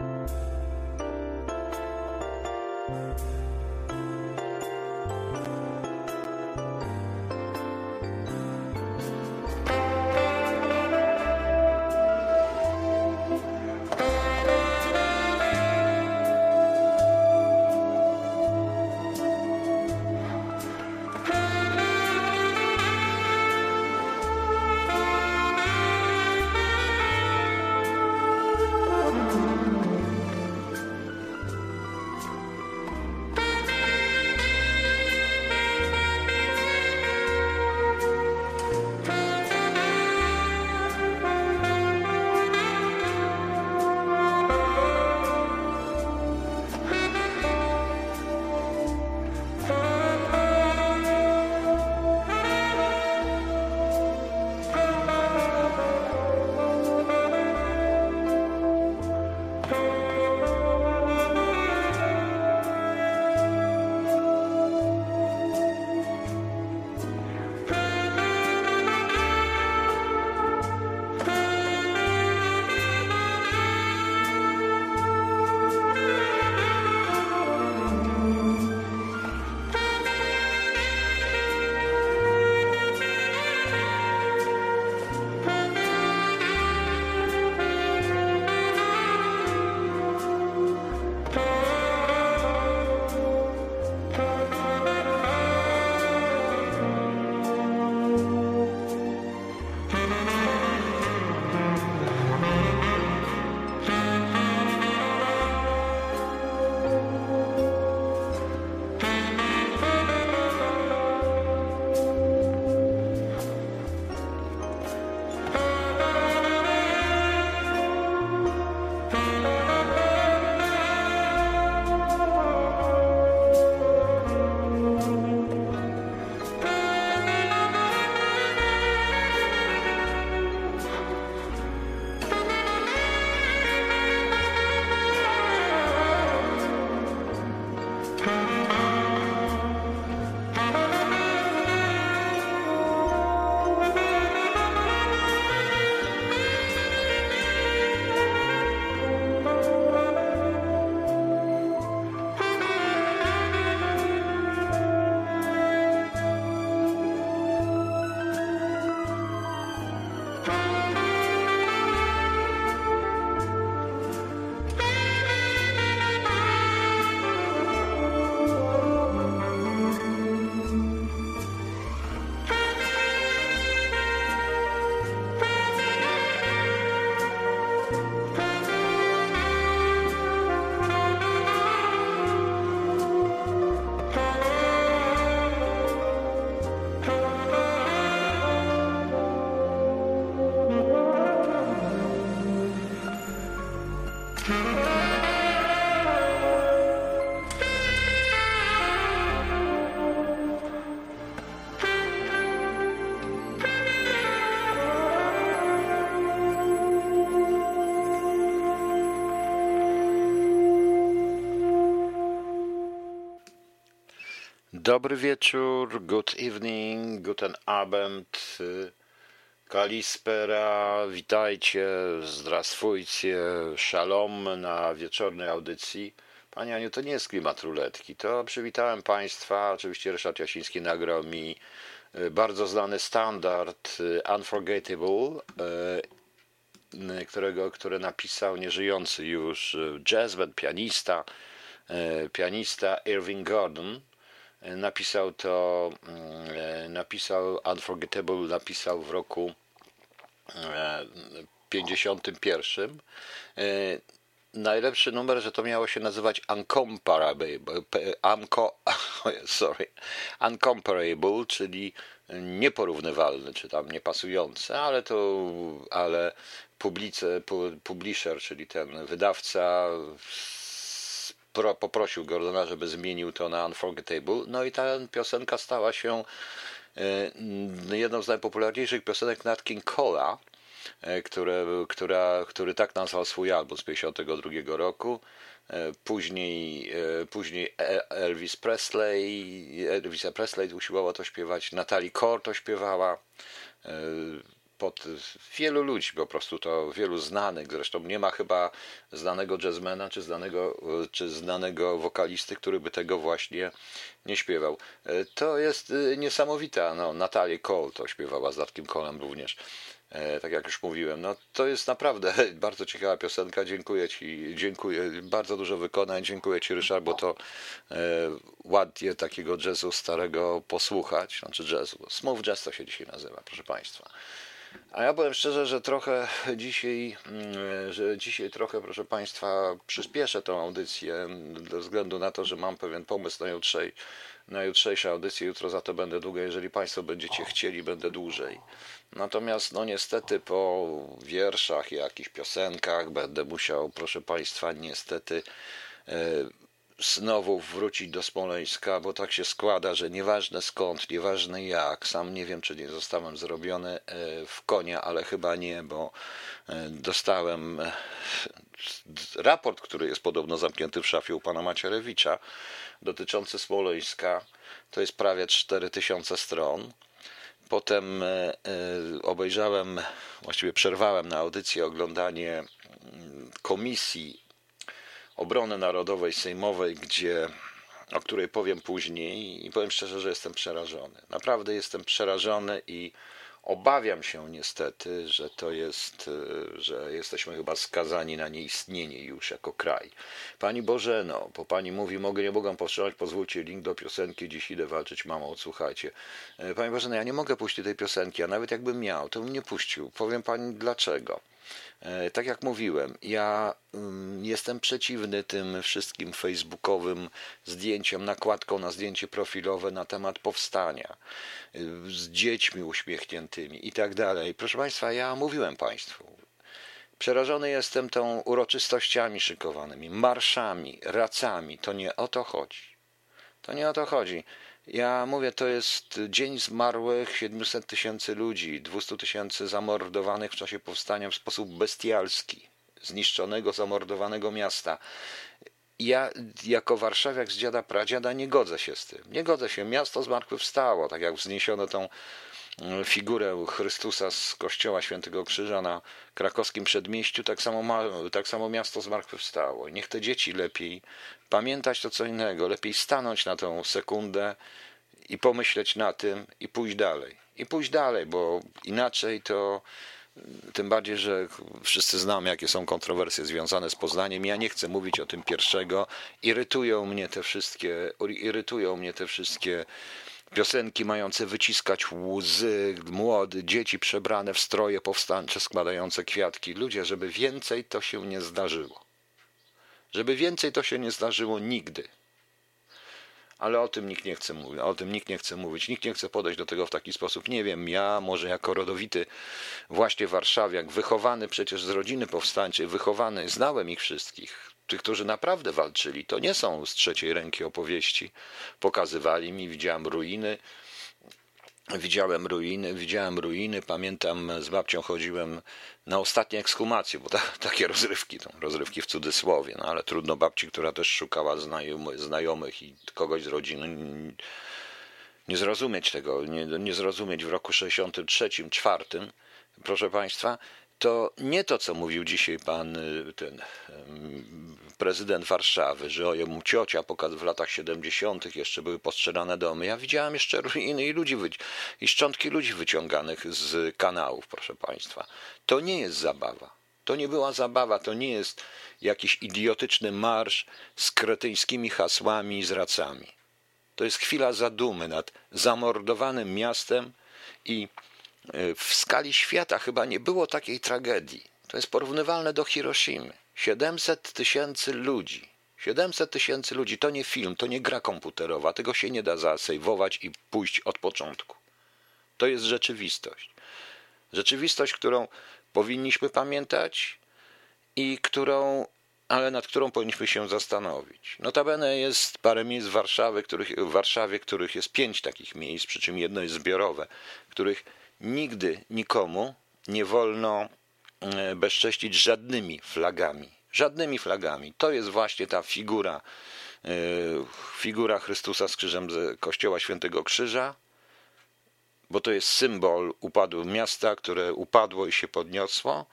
thank you Dobry wieczór, good evening, guten Abend, Kalispera, witajcie, zdrastwujcie, szalom na wieczornej audycji. Panie Aniu, to nie jest klimat ruletki, to przywitałem Państwa, oczywiście Ryszard Jasiński nagrał mi e, bardzo znany standard e, Unforgettable, którego, który napisał nieżyjący już jazzman, pianista, pianista Irving Gordon, Napisał to, mm, napisał Unforgettable, napisał w roku 51. E, najlepszy numer, że to miało się nazywać Uncomparable, unco, sorry, Uncomparable, czyli nieporównywalny, czy tam niepasujący, ale to, ale publice, publisher, czyli ten wydawca pro, poprosił Gordona, żeby zmienił to na Unforgettable. No i ta piosenka stała się e, jedną z najpopularniejszych piosenek Nat King Cole'a, e, które, która, który tak nazwał swój album z 1952 roku. E, później, później Elvis Presley, Elvisa Presley usiłowała to śpiewać, Natalie Core to śpiewała. Pod wielu ludzi, po prostu to wielu znanych, zresztą nie ma chyba znanego jazzmana czy znanego, czy znanego wokalisty, który by tego właśnie nie śpiewał. To jest niesamowita, no, Natalie Cole to śpiewała z Datkiem Colem również. E, tak jak już mówiłem. No, to jest naprawdę bardzo ciekawa piosenka. Dziękuję Ci, dziękuję. Bardzo dużo wykonań. Dziękuję Ci, Ryszard, bo to e, ładnie takiego jazzu starego posłuchać. Znaczy jazzu. Smooth jazz to się dzisiaj nazywa, proszę Państwa. A ja powiem szczerze, że trochę dzisiaj, mm, że dzisiaj trochę, proszę Państwa, przyspieszę tą audycję ze względu na to, że mam pewien pomysł na jutrzej, na jutrzejszą audycję. Jutro za to będę długo. Jeżeli Państwo będziecie chcieli, będę dłużej. Natomiast, no niestety, po wierszach i jakichś piosenkach będę musiał, proszę Państwa, niestety e, znowu wrócić do Smoleńska, bo tak się składa, że nieważne skąd, nieważne jak, sam nie wiem, czy nie zostałem zrobiony e, w konia, ale chyba nie, bo e, dostałem raport, który jest podobno zamknięty w szafie u pana Macierewicza, dotyczący Smoleńska. To jest prawie 4000 stron. Potem e, e, obejrzałem, właściwie przerwałem na audycję oglądanie mm, Komisji Obrony Narodowej Sejmowej, gdzie, o której powiem później i powiem szczerze, że jestem przerażony. Naprawdę jestem przerażony i Obawiam się niestety, że to jest, e, że jesteśmy chyba skazani na nieistnienie już jako kraj. Pani Bożeno, bo pani mówi, mogę, nie mogę powstrzymać, pozwólcie link do piosenki, dziś idę walczyć mamą, odsłuchajcie. E, pani Bożeno, ja nie mogę puścić tej piosenki, a nawet jakbym miał, to bym nie puścił. Powiem pani dlaczego. E, tak jak mówiłem, ja mm, jestem przeciwny tym wszystkim facebookowym zdjęciom, nakładką na zdjęcie profilowe na temat powstania, y, z dziećmi uśmiechniętymi i tak dalej. Proszę Państwa, ja mówiłem Państwu, przerażony jestem tą uroczystościami szykowanymi, marszami, racami. To nie o to chodzi. To nie o to chodzi. Ja mówię, to jest dzień zmarłych 700 tysięcy ludzi, 200 tysięcy zamordowanych w czasie powstania w sposób bestialski, zniszczonego, zamordowanego miasta. Ja jako warszawiak z dziada pradziada nie godzę się z tym. Nie godzę się. Miasto zmartwychwstało, tak jak wzniesiono tą figurę Chrystusa z kościoła Świętego Krzyża na krakowskim przedmieściu, tak samo, ma, tak samo miasto zmartwychwstało. Niech te dzieci lepiej pamiętać to co innego, lepiej stanąć na tą sekundę i pomyśleć na tym i pójść dalej. I pójść dalej, bo inaczej to tym bardziej, że wszyscy znamy, jakie są kontrowersje związane z Poznaniem. Ja nie chcę mówić o tym pierwszego. Irytują mnie te wszystkie, irytują mnie te wszystkie Piosenki mające wyciskać łzy, młody, dzieci przebrane w stroje powstańcze, składające kwiatki. Ludzie, żeby więcej to się nie zdarzyło. Żeby więcej to się nie zdarzyło nigdy. Ale o tym nikt nie chce mówić, o tym nikt nie chce mówić, nikt nie chce podejść do tego w taki sposób. Nie wiem, ja może jako rodowity właśnie warszawiak, wychowany przecież z rodziny powstańczej, wychowany, znałem ich wszystkich, tych, którzy naprawdę walczyli, to nie są z trzeciej ręki opowieści. Pokazywali mi, widziałem ruiny. Widziałem ruiny, widziałem ruiny. Pamiętam, z babcią chodziłem na ostatnie ekshumacje, bo ta, takie rozrywki, to rozrywki w cudzysłowie, no ale trudno babci, która też szukała znajomy, znajomych i kogoś z rodziny nie zrozumieć tego, nie, nie zrozumieć w roku 63, 4, proszę Państwa, to nie to, co mówił dzisiaj pan y, ten prezydent Warszawy, że o jemu ciocia w latach 70. jeszcze były postrzelane domy. Ja widziałem jeszcze ruiny i ludzi i szczątki ludzi wyciąganych z kanałów, proszę państwa. To nie jest zabawa. To nie była zabawa, to nie jest jakiś idiotyczny marsz z kretyńskimi hasłami i zracami. To jest chwila zadumy nad zamordowanym miastem i w skali świata chyba nie było takiej tragedii. To jest porównywalne do Hiroshimy. 700 tysięcy ludzi. 700 tysięcy ludzi to nie film, to nie gra komputerowa. Tego się nie da zasejwować i pójść od początku. To jest rzeczywistość. Rzeczywistość, którą powinniśmy pamiętać i którą, ale nad którą powinniśmy się zastanowić. Notabene jest parę miejsc w Warszawie, których, w Warszawie, których jest pięć takich miejsc, przy czym jedno jest zbiorowe, których Nigdy nikomu nie wolno e, bezcześcić żadnymi flagami. Żadnymi flagami. To jest właśnie ta figura, e, figura Chrystusa z krzyżem z Kościoła Świętego Krzyża. bo to jest symbol upadłego miasta, które upadło i się podniosło.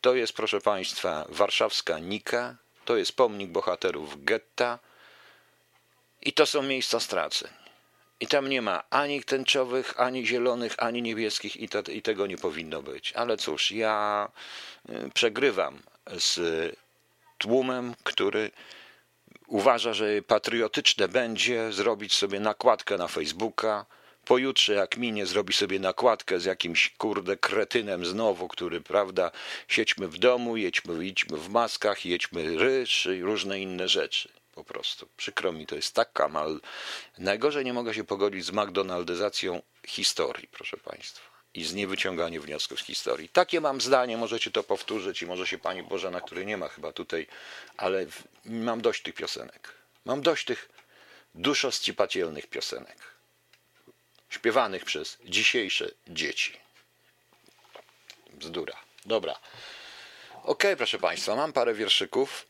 To jest, proszę Państwa, warszawska Nika, to jest pomnik bohaterów getta i to są miejsca straceń. I tam nie ma ani tęczowych, ani zielonych, ani niebieskich i, to, i tego nie powinno być. Ale cóż, ja y, przegrywam z tłumem, który uważa, że patriotyczne będzie zrobić sobie nakładkę na Facebooka, pojutrze jak minie zrobi sobie nakładkę z jakimś kurde kretynem znowu, który prawda, siedźmy w domu, jedźmy, jedźmy w maskach, jedźmy ryż i różne inne rzeczy. Po prostu. Przykro mi, to jest tak kamal. Najgorzej nie mogę się pogodzić z McDonaldyzacją historii, proszę Państwa. I z niewyciąganiem wniosków z historii. Takie mam zdanie, możecie to powtórzyć i może się Pani Bożena, której nie ma chyba tutaj, ale mam dość tych piosenek. Mam dość tych duszoscipatielnych piosenek śpiewanych przez dzisiejsze dzieci. Bzdura. Dobra. Ok, proszę Państwa, mam parę wierszyków,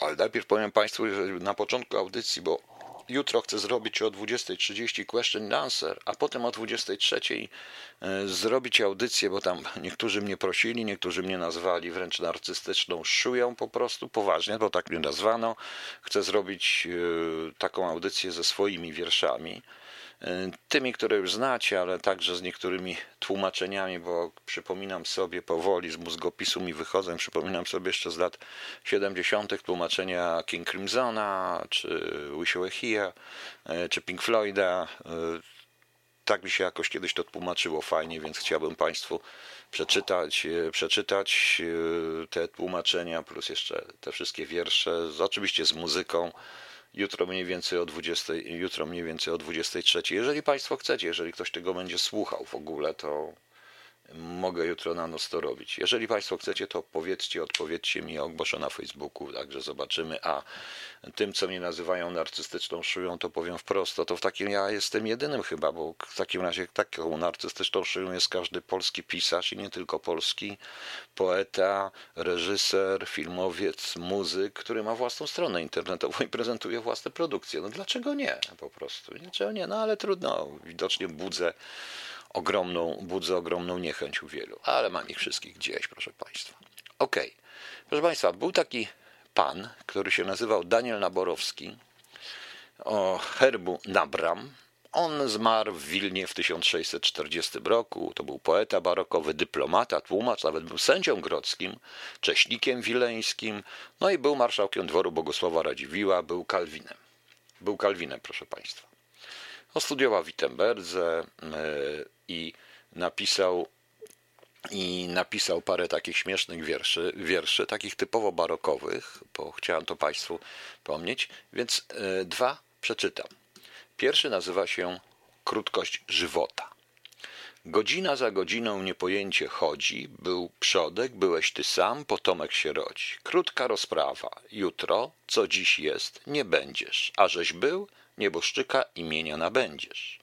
ale najpierw powiem Państwu, że na początku audycji, bo jutro chcę zrobić o 20.30 question answer, a potem o 23.00 e, zrobić audycję, bo tam niektórzy mnie prosili, niektórzy mnie nazwali wręcz narcystyczną szują po prostu, poważnie, bo tak mnie nazwano. Chcę zrobić e, taką audycję ze swoimi wierszami tymi, które już znacie, ale także z niektórymi tłumaczeniami, bo przypominam sobie powoli z mózgopisu mi wychodzę, przypominam sobie jeszcze z lat 70. tłumaczenia King Crimsona, czy Wish You e, czy Pink Floyda. E, tak mi się jakoś kiedyś to tłumaczyło fajnie, więc chciałbym Państwu przeczytać, e, przeczytać te tłumaczenia, plus jeszcze te wszystkie wiersze, oczywiście z muzyką jutro mniej więcej o 20, jutro mniej więcej o 23. Jeżeli Państwo chcecie, jeżeli ktoś tego będzie słuchał w ogóle, to mogę jutro na noc to robić. Jeżeli Państwo chcecie, to powiedzcie, odpowiedzcie mi, ogłoszę na Facebooku, także zobaczymy. A tym, co mnie nazywają narcystyczną szyją, to powiem wprost, to w takim ja jestem jedynym chyba, bo w takim razie taką narcystyczną szyją jest każdy polski pisarz i nie tylko polski, poeta, reżyser, filmowiec, muzyk, który ma własną stronę internetową i prezentuje własne produkcje. No dlaczego nie? Po prostu. Dlaczego nie? No ale trudno. Widocznie budzę ogromną, budzę ogromną niechęć u wielu, ale mam ich wszystkich gdzieś, proszę Państwa. Okej. Okay. Proszę Państwa, był taki pan, który się nazywał Daniel Naborowski, o herbu Nabram. On zmarł w Wilnie w 1640 roku. To był poeta barokowy, dyplomata, tłumacz, nawet był sędzią grodzkim, cześnikiem wileńskim, no i był marszałkiem dworu Bogosława Radziwiła, był Kalwinem. Był Kalwinem, proszę Państwa. Studiował w Wittenberdze e, i napisał i napisał parę takich śmiesznych wierszy, wierszy takich typowo barokowych, bo chciałem to Państwu pomnieć, więc e, dwa przeczytam. Pierwszy nazywa się Krótkość żywota. Godzina za godziną niepojęcie chodzi, był przodek, byłeś ty sam, potomek się rodzi. Krótka rozprawa, jutro, co dziś jest, nie będziesz, a żeś był, nieboszczyka imienia nabędziesz.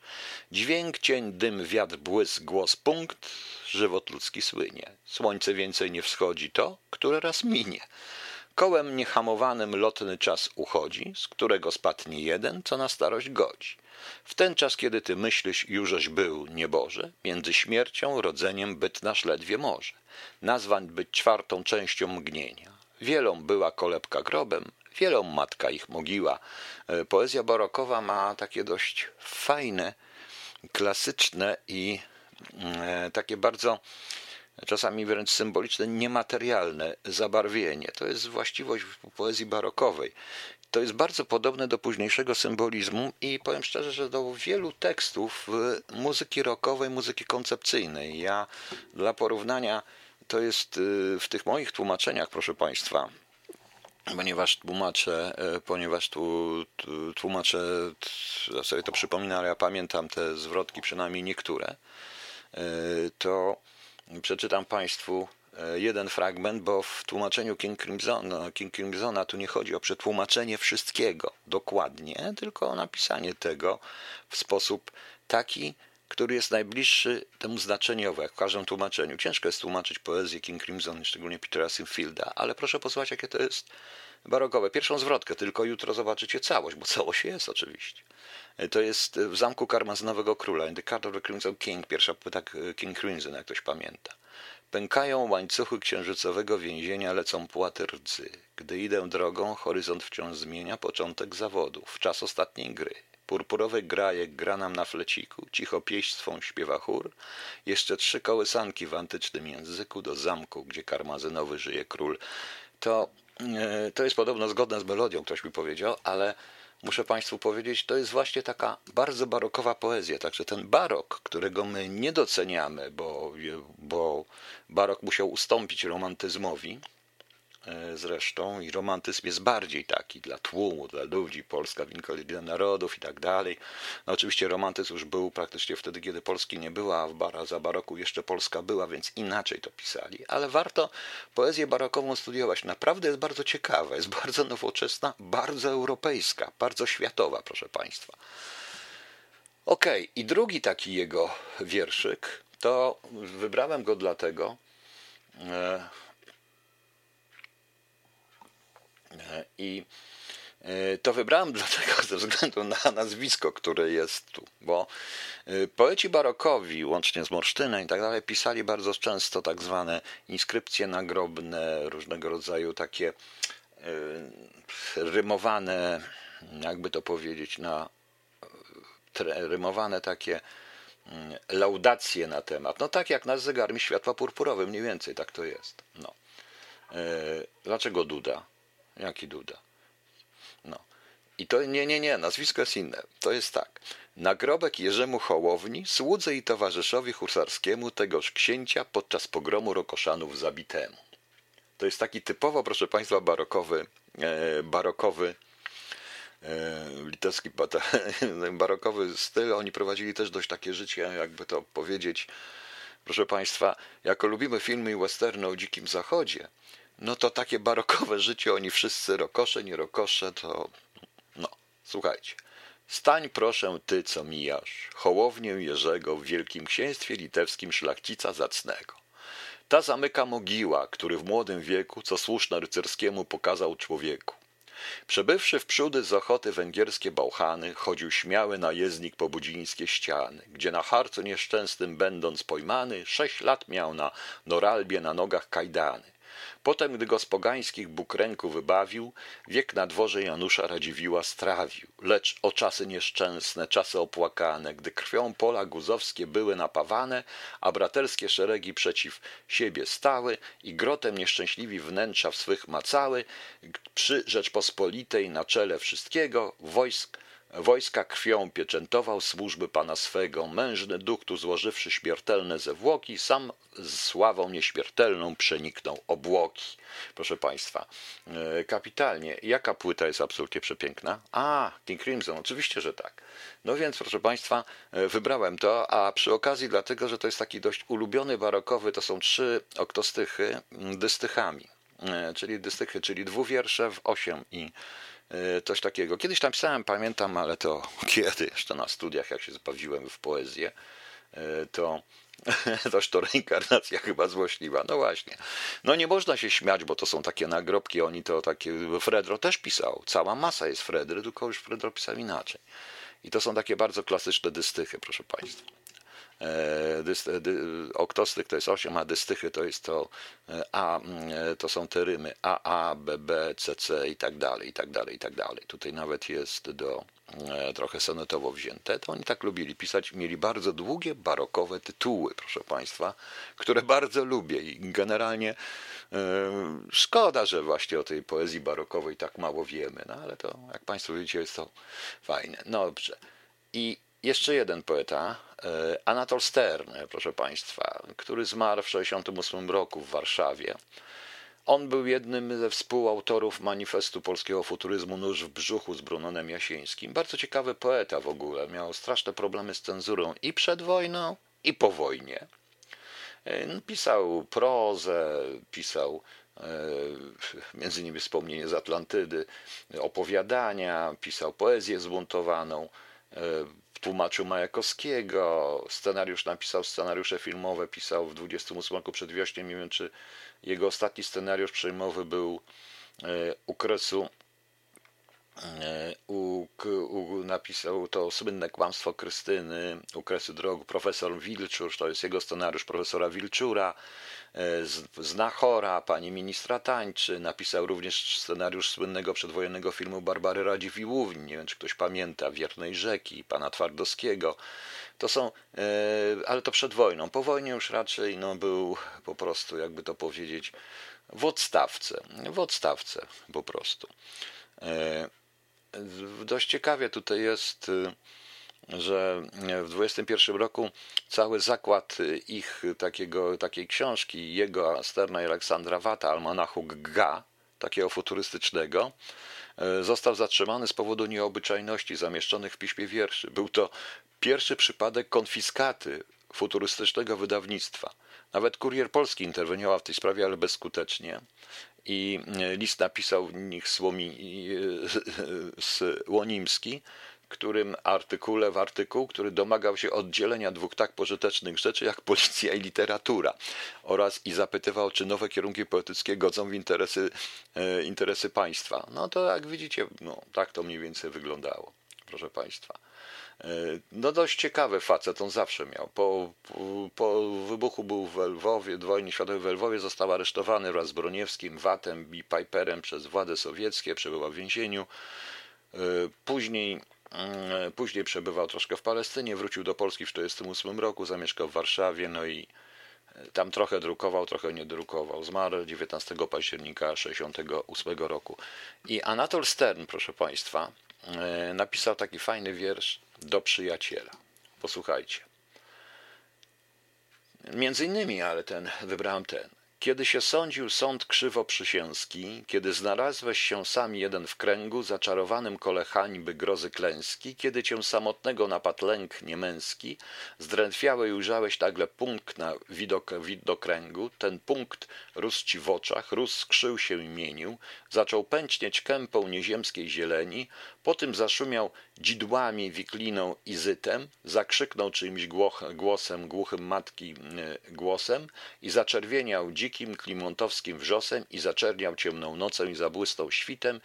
Dźwięk, cień, dym, wiatr, błysk, głos, punkt, żywot ludzki słynie. Słońce więcej nie wschodzi to, które raz minie. Kołem niehamowanym lotny czas uchodzi, z którego spadnie jeden, co na starość godzi. W ten czas, kiedy ty myślisz, jużeś był, nieboże, między śmiercią, rodzeniem byt nasz ledwie może. Nazwań być czwartą częścią mgnienia. Wielą była kolebka grobem, wielą matka ich mogiła. E, poezja barokowa ma takie dość fajne, klasyczne i e, takie bardzo czasami wręcz symboliczne, niematerialne zabarwienie. To jest właściwość poezji barokowej. To jest bardzo podobne do późniejszego symbolizmu i powiem szczerze, że do wielu tekstów muzyki rockowej, muzyki koncepcyjnej. Ja dla porównania to jest y, w tych moich tłumaczeniach, proszę Państwa, ponieważ tłumaczę, e, ponieważ tu tłumaczę, ja sobie to przypominam, ale ja pamiętam te zwrotki, przynajmniej niektóre, e, to przeczytam Państwu jeden fragment, bo w tłumaczeniu King Crimsona, King Crimsona tu nie chodzi o przetłumaczenie wszystkiego dokładnie, tylko o napisanie tego w sposób taki, który jest najbliższy temu znaczeniowo, jak w każdym tłumaczeniu. Ciężko jest tłumaczyć poezję King Crimson, szczególnie Petera Sinfielda, ale proszę posłuchać, jakie to jest barokowe. Pierwszą zwrotkę, tylko jutro zobaczycie całość, bo całość jest oczywiście. To jest w zamku Karmazynowego Króla, the Court of the Crimson King, pierwsza płyta King Crimson, jak ktoś pamięta. Pękają łańcuchy księżycowego więzienia, lecą płaty rdzy. Gdy idę drogą, horyzont wciąż zmienia początek zawodów, czas ostatniej gry. Purpurowy grajek gra nam na fleciku, cicho pieść swą śpiewa chór. Jeszcze trzy kołysanki w antycznym języku do zamku, gdzie karmazynowy żyje król. To, e, to jest podobno zgodne z melodią, ktoś mi powiedział, ale muszę Państwu powiedzieć, to jest właśnie taka bardzo barokowa poezja. Także ten barok, którego my nie doceniamy, bo, bo barok musiał ustąpić romantyzmowi, zresztą i romantyzm jest bardziej taki dla tłumu, dla ludzi, Polska winkolina narodów i tak dalej. No oczywiście romantyzm już był praktycznie wtedy, kiedy Polski nie była, a w bara, za baroku jeszcze Polska była, więc inaczej to pisali. Ale warto poezję barokową studiować. Naprawdę jest bardzo ciekawa, jest bardzo nowoczesna, bardzo europejska, bardzo światowa, proszę Państwa. Okej, okay. i drugi taki jego wierszyk, to wybrałem go dlatego, e, E, I e, to wybrałem dlatego ze względu na nazwisko, które jest tu, bo e, poeci barokowi, łącznie z Morsztynem i tak dalej, pisali bardzo często tak zwane inskrypcje nagrobne, różnego rodzaju takie rymowane, jakby to powiedzieć, na rymowane takie mm, laudacje na temat. No tak jak na zegarmi światła purpurowym, mniej więcej tak to jest. No. Dlaczego Duda? Jaki Duda? No. I to nie, nie, nie, nazwisko jest inne. To jest tak. Nagrobek Jerzemu Hołowni, słudze i towarzyszowi husarskiemu tegoż księcia podczas pogromu Rokoszanów zabitemu. To jest taki typowo, proszę Państwa, barokowy, e, barokowy e, litewski barokowy styl. Oni prowadzili też dość takie życie, jakby to powiedzieć, proszę Państwa, jako lubimy filmy i westerny o dzikim zachodzie, no to takie barokowe życie, oni wszyscy rokosze, nie rokosze, to no, słuchajcie. Stań proszę ty, co mijasz, hołownię Jerzego w Wielkim Księstwie Litewskim szlachcica zacnego. Ta zamyka mogiła, który w młodym wieku, co słuszne rycerskiemu pokazał człowieku. Przebywszy w przódy z ochoty węgierskie bałchany, chodził śmiały najezdnik po budzińskie ściany, gdzie na harcu nieszczęsnym będąc pojmany, sześć lat miał na Noralbie na nogach kajdany. Potem, gdy go z pogańskich Bóg ręku wybawił, wiek na dworze Janusza Radziwiła strawił. Lecz o czasy nieszczęsne, czasy opłakane, gdy krwią pola guzowskie były napawane, a braterskie szeregi przeciw siebie stały i grotem nieszczęśliwi wnętrza w swych macały, przy Rzeczpospolitej na czele wszystkiego wojsk Wojska krwią pieczętował służby pana swego, mężny duch tu złożywszy śmiertelne zwłoki, sam z sławą nieśmiertelną przeniknął obłoki. Proszę Państwa, e, kapitalnie. Jaka płyta jest absolutnie przepiękna? A, King Crimson, oczywiście, że tak. No więc, proszę Państwa, e, wybrałem to, a przy okazji dlatego, że to jest taki dość ulubiony barokowy, to są trzy oktostychy dystychami, e, czyli dystychy, czyli dwuwiersze w osiem i coś takiego. Kiedyś tam pisałem, pamiętam, ale to kiedy, jeszcze na studiach, jak się zabawiłem w poezję, to toż to reinkarnacja chyba złośliwa. No właśnie. No nie można się śmiać, bo to są takie nagrobki, oni to takie... Fredro też pisał. Cała masa jest Fredry, tylko już Fredro pisał inaczej. I to są takie bardzo klasyczne dystychy, proszę Państwa. E, oktostyk to jest 8, a dystychy to jest to e, A, e, to są te rymy A, A, B, B, C, C i tak dalej, i tak dalej, i tak dalej. Tutaj nawet jest do trochę sonetowo wzięte, to oni tak lubili pisać, mieli bardzo długie, barokowe tytuły, proszę Państwa, które bardzo lubię i generalnie szkoda, że właśnie o tej poezji barokowej tak mało wiemy, no ale to, jak Państwo widzicie, jest to fajne. No dobrze. I jeszcze jeden poeta, e, Anatol Stern, proszę Państwa, który zmarł w 1968 roku w Warszawie. On był jednym ze współautorów manifestu polskiego futuryzmu Nóż w brzuchu z Brunonem Jasińskim. Bardzo ciekawy poeta w ogóle. Miał straszne problemy z cenzurą i przed wojną, i po wojnie. E, pisał prozę, pisał e, między innymi wspomnienie z Atlantydy, opowiadania, pisał poezję zbuntowaną tłumaczył Majakowskiego, scenariusz napisał, scenariusze filmowe pisał w 28 roku przed wiośniem. Nie wiem, czy jego ostatni scenariusz przejmowy był u kresu u, u, napisał to słynne kłamstwo Krystyny, u kresu drogu, profesor Wilczur, to jest jego scenariusz profesora Wilczura, zna chora, pani ministra tańczy, napisał również scenariusz słynnego przedwojennego filmu Barbary Radziw i Łówni, nie wiem czy ktoś pamięta, Wiernej Rzeki, pana Twardowskiego. To są, e, ale to przed wojną. Po wojnie już raczej no, był po prostu, jakby to powiedzieć, w odstawce, w odstawce po prostu. E, dość ciekawie tutaj jest, że w 21 roku cały zakład ich takiego, takiej książki, jego Sterna i Aleksandra Wata, Almanachu Gga, takiego futurystycznego, został zatrzymany z powodu nieobyczajności zamieszczonych w piśmie wierszy. Był to pierwszy przypadek konfiskaty futurystycznego wydawnictwa. Nawet Kurier Polski interweniował w tej sprawie, ale bezskutecznie i e, list napisał w nich Słomi, e, Łonimski, którym artykule w artykuł, który domagał się oddzielenia dwóch tak pożytecznych rzeczy jak policja i literatura oraz i zapytywał, czy nowe kierunki poetyckie godzą w interesy, e, interesy państwa. No to jak widzicie, no, tak to mniej więcej wyglądało, proszę państwa. E, no dość ciekawy facet, on zawsze miał. Po, po, po wybuchu był w Lwowie, wojny światowej w Lwowie, został aresztowany wraz z Broniewskim, Watem Piperem przez władze sowieckie, przebywał w więzieniu. E, później, później przebywał troszkę w Palestynie, wrócił do Polski w 1948 roku, zamieszkał w Warszawie, no i e, tam trochę drukował, trochę nie drukował. Zmarł 19 października 1968 roku. I Anatol Stern, proszę Państwa, napisał taki fajny wiersz do przyjaciela. Posłuchajcie. Między innymi, ale ten wybrałem ten. Kiedy się sądził sąd krzywo przysięski, kiedy znalazłeś się sam jeden w kręgu, zaczarowanym kole hańby grozy klęski, kiedy cię samotnego napadł lęk niemęski, zdrętwiały i ujrzałeś nagle punkt na widok, widokręgu, ten punkt rósł ci w oczach, rósł, skrzył się i mienił, zaczął pęcznieć kępą nieziemskiej zieleni, potem zaszumiał dzidłami, wikliną i zytem, zakrzyknął czyimś głosem, głuchym matki e, głosem i zaczerwieniał dzikim, klimontowskim wrzosem i zaczerniał ciemną nocą i zabłysnął świtem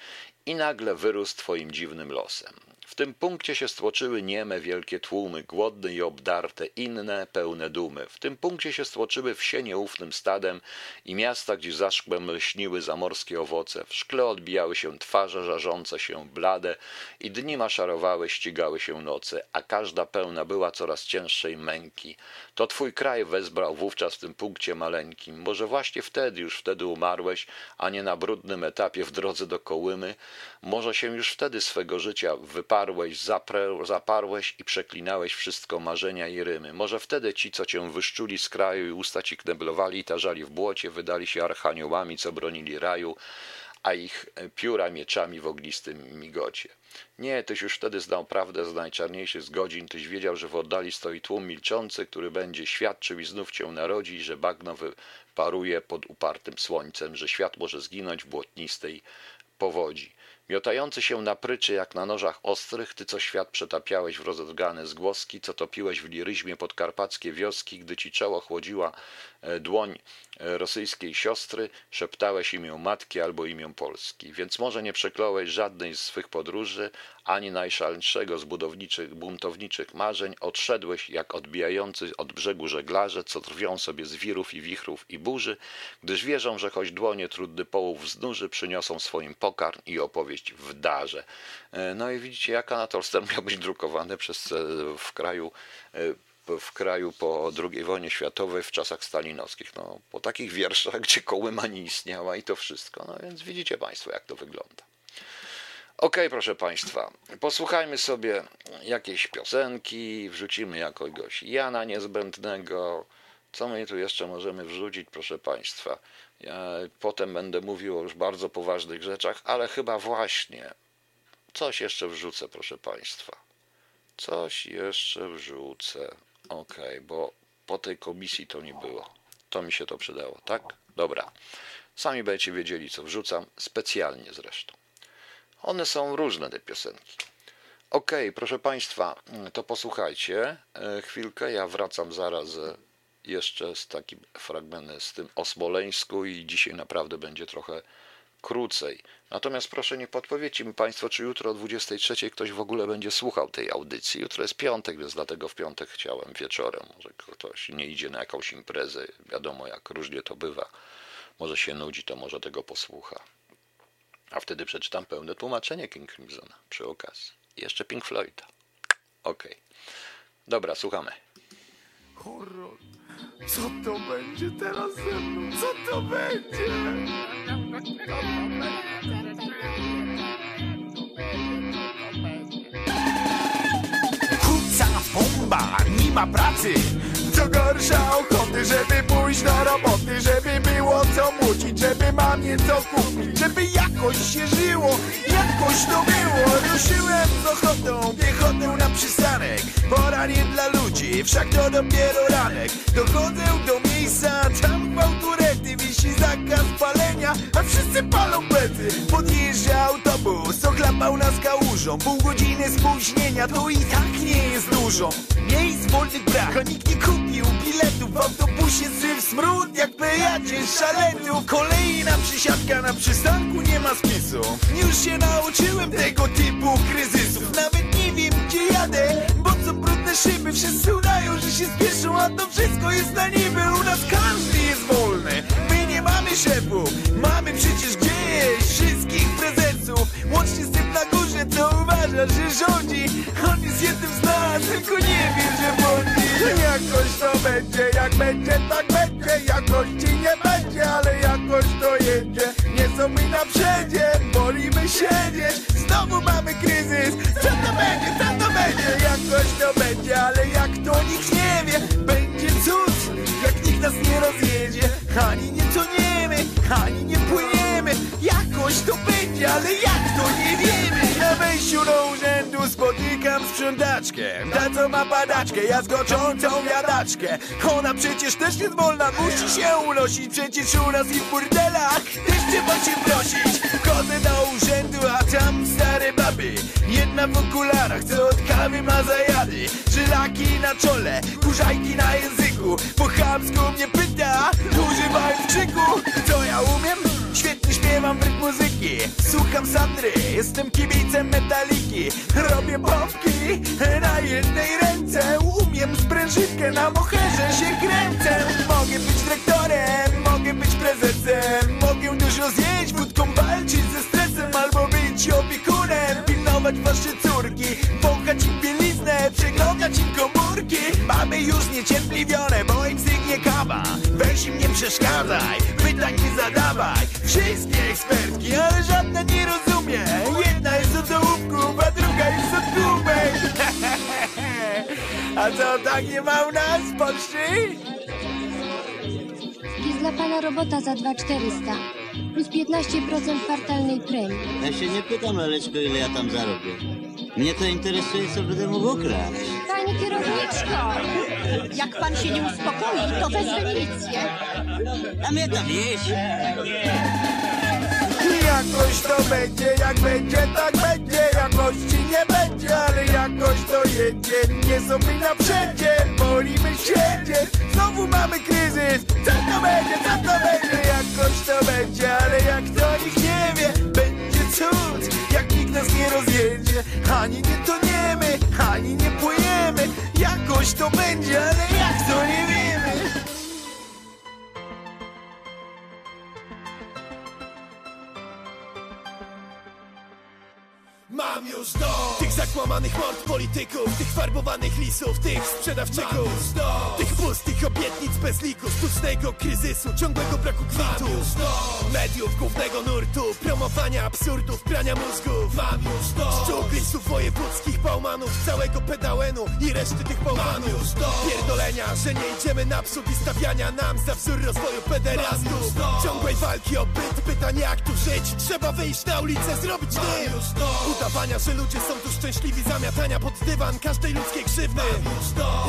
i nagle wyrósł twoim dziwnym losem. W tym punkcie się stłoczyły nieme wielkie tłumy, głodne i obdarte, inne, pełne dumy. W tym punkcie się stłoczyły wsie nieufnym stadem i miasta, gdzie za szkłem lśniły zamorskie owoce. W szkle odbijały się twarze żarzące się, blade i dni maszarowały, ścigały się noce, a każda pełna była coraz cięższej męki. To twój kraj wezbrał wówczas w tym punkcie maleńkim. Może właśnie wtedy, już wtedy umarłeś, a nie na brudnym etapie w drodze do Kołymy. Może się już wtedy swego życia wyparłeś, zaparłeś i przeklinałeś wszystko marzenia i rymy. Może wtedy ci, co cię wyszczuli z kraju i usta ci kneblowali i tarzali w błocie, wydali się archaniołami, co bronili raju, a ich pióra mieczami w ognistym migocie. Nie, tyś już wtedy znał prawdę z najczarniejszych z godzin, tyś wiedział, że w oddali stoi tłum milczący, który będzie świadczył i znów cię narodzi, że bagno wyparuje pod upartym słońcem, że świat może zginąć w błotnistej powodzi. Miotający się na pryczy jak na nożach ostrych, ty co świat przetapiałeś w rozodgane zgłoski, co topiłeś w liryzmie podkarpackie wioski, gdy ci czoło chłodziła e, dłoń e, rosyjskiej siostry, szeptałeś imię matki albo imię Polski. Więc może nie przekląłeś żadnej z swych podróży, ani najszalszego z budowniczych, buntowniczych marzeń, odszedłeś jak odbijający od brzegu żeglarze, co trwią sobie z wirów i wichrów i burzy, gdyż wierzą, że choć dłonie trudny połów wznuży, przyniosą swoim pokarm i opowieść w darze. E, no i widzicie, jak Anatol Stern miał być drukowany przez, e, w kraju e, w kraju po II wojnie światowej w czasach stalinowskich. No, po takich wierszach, gdzie kołyma nie istniała i to wszystko. No więc widzicie Państwo, jak to wygląda. Ok, proszę Państwa, posłuchajmy sobie jakiejś piosenki, wrzucimy jakoś Jana niezbędnego. Co my tu jeszcze możemy wrzucić, proszę Państwa? Ja potem będę mówił o już bardzo poważnych rzeczach, ale chyba właśnie coś jeszcze wrzucę, proszę Państwa. Coś jeszcze wrzucę. Ok, bo po tej komisji to nie było. To mi się to przydało, tak? Dobra. Sami będziecie wiedzieli, co wrzucam, specjalnie zresztą. One są różne, te piosenki. Okay, proszę Państwa, to posłuchajcie e, chwilkę. Ja wracam zaraz e, jeszcze z takim fragmentem z tym o Smoleńsku i dzisiaj naprawdę będzie trochę krócej. Natomiast proszę nie podpowiedzcie mi Państwo, czy jutro o 23 ktoś w ogóle będzie słuchał tej audycji. Jutro jest piątek, więc dlatego w piątek chciałem wieczorem. Może ktoś nie idzie na jakąś imprezę, wiadomo jak różnie to bywa. Może się nudzi, to może tego posłucha. A wtedy przeczytam pełne tłumaczenie King Crimsona przy okazji. Jeszcze Pink Floyda. Okej. Okay. Dobra, słuchamy. Horror. Co to będzie teraz ze mną? Co to będzie? Kupca bomba, nie ma pracy Co gorsza ochoty, żeby pójść do roboty Żeby było co mucić, żeby mamie co kupić Żeby jakoś się żyło, jakoś to było. Ruszyłem z ochotą, piechotę na przystanek Pora nie dla ludzi, wszak to dopiero ranek. Dochodzę do miejsca, tam gwałturety Wisi zakaz palenia, a wszyscy palą bety Podjeżdża autobus, ochlapał nas kałużą Pół godziny spóźnienia, to i tak nie jest dużo. Miejsc wolnych brak, a nikt nie kupił biletów W autobusie syf smród, jak pejacie szaleńców Kolejna przysiadka na przystanku, nie ma spisu. Już się nauczyłem tego typu kryzysów Nawet nie wiem gdzie jadę, bo co brudne szyby. Wszyscy udają, że się spieszą, a to wszystko jest na niby. U nas każdy jest wolny, mamy szefów Mamy przecież gdzieś wszystkich prezesów. Łącznie z tym na górze, co uważa, że rządzi. On jest jednym z nas, tylko nie wie, że błądzi Jakoś to będzie, jak będzie, tak będzie. Jakości nie będzie, ale jakoś to jedzie. Nie są mi na przedzie, wolimy siedzieć Znowu mamy kryzys, co to będzie, co to będzie? Jakoś to będzie, ale jak to nikt nie wie. Będzie cud, nas nie rozjedzie. Ani nie toniemy, ani nie płyniemy. Jakoś to będzie, ale jak to nie wiemy? Na wejściu do urzędu spotykam sprzątaczkę. Ta co ma padaczkę, ja zgoczącą jadaczkę Ona przecież też jest wolna, musi się unosić. Przecież u nas i w burdelach też trzeba się prosić. Wchodzę do urzędu, a tam stare baby. Jedna w okularach, co od kawy ma zajady. Żylaki na czole, kurzajki na języku Po chamsku mnie pyta, używając krzyku Co ja umiem? Świetnie śpiewam rytm muzyki Słucham Sandry, jestem kibicem metaliki. Robię pompki na jednej ręce Umiem sprężynkę, na moherze się kręcę. Mogę być dyrektorem, mogę być prezesem Mogę dużo zjeść, wódką walczyć ze stresem Albo być opiekunem, pilnować wasze córki Wąchać im bieliznę, przeglądać im komórki Mamy już niecierpliwione, bo im sygnie kawa. Weź im nie przeszkadzaj, pytań nie zadawaj. Wszystkie ekspertki, ale żadna nie rozumie. Jedna jest od dołówków, a druga jest od tłumej A co, tak nie ma u nas, Polszy? Jest dla pana robota za 2400 plus 15% kwartalnej premii. Ja się nie pytam, Leleczko, ile ja tam zarobię. Mnie to interesuje, co będę mógł ukraść. Pani kierowniczko, jak pan się nie uspokoi, to wezmę milicję. A mnie to wieś. Jakoś to będzie, jak będzie, tak będzie. Jakości nie będzie, ale jakoś to jedzie. Nie są mi na przedzie, wolimy siedzieć. Znowu mamy kryzys, co to będzie, co to będzie? Jakoś to będzie, ale jak to nikt nie wie Będzie cud, jak nikt nas nie rozjedzie. Ani nie toniemy, ani nie płyniemy. Jakoś to będzie, ale Tych zakłamanych mord polityków Tych farbowanych lisów, tych sprzedawczyków. Tych pustych obietnic bez liku Sztucznego kryzysu, ciągłego braku kwitu Mediów głównego nurtu Promowania absurdów, prania mózgów. Mam już do Szczuplisów wojewódzkich, bałmanów Całego pedałenu i reszty tych do Pierdolenia, że nie idziemy naprzód I stawiania nam za wzór rozwoju pederastów. Ciągłej walki o byt, pytań jak tu żyć Trzeba wyjść na ulicę, zrobić dym Udawania, że ludzie są tu szczęśliwi Zamiatania pod dywan każdej ludzkiej krzywdy.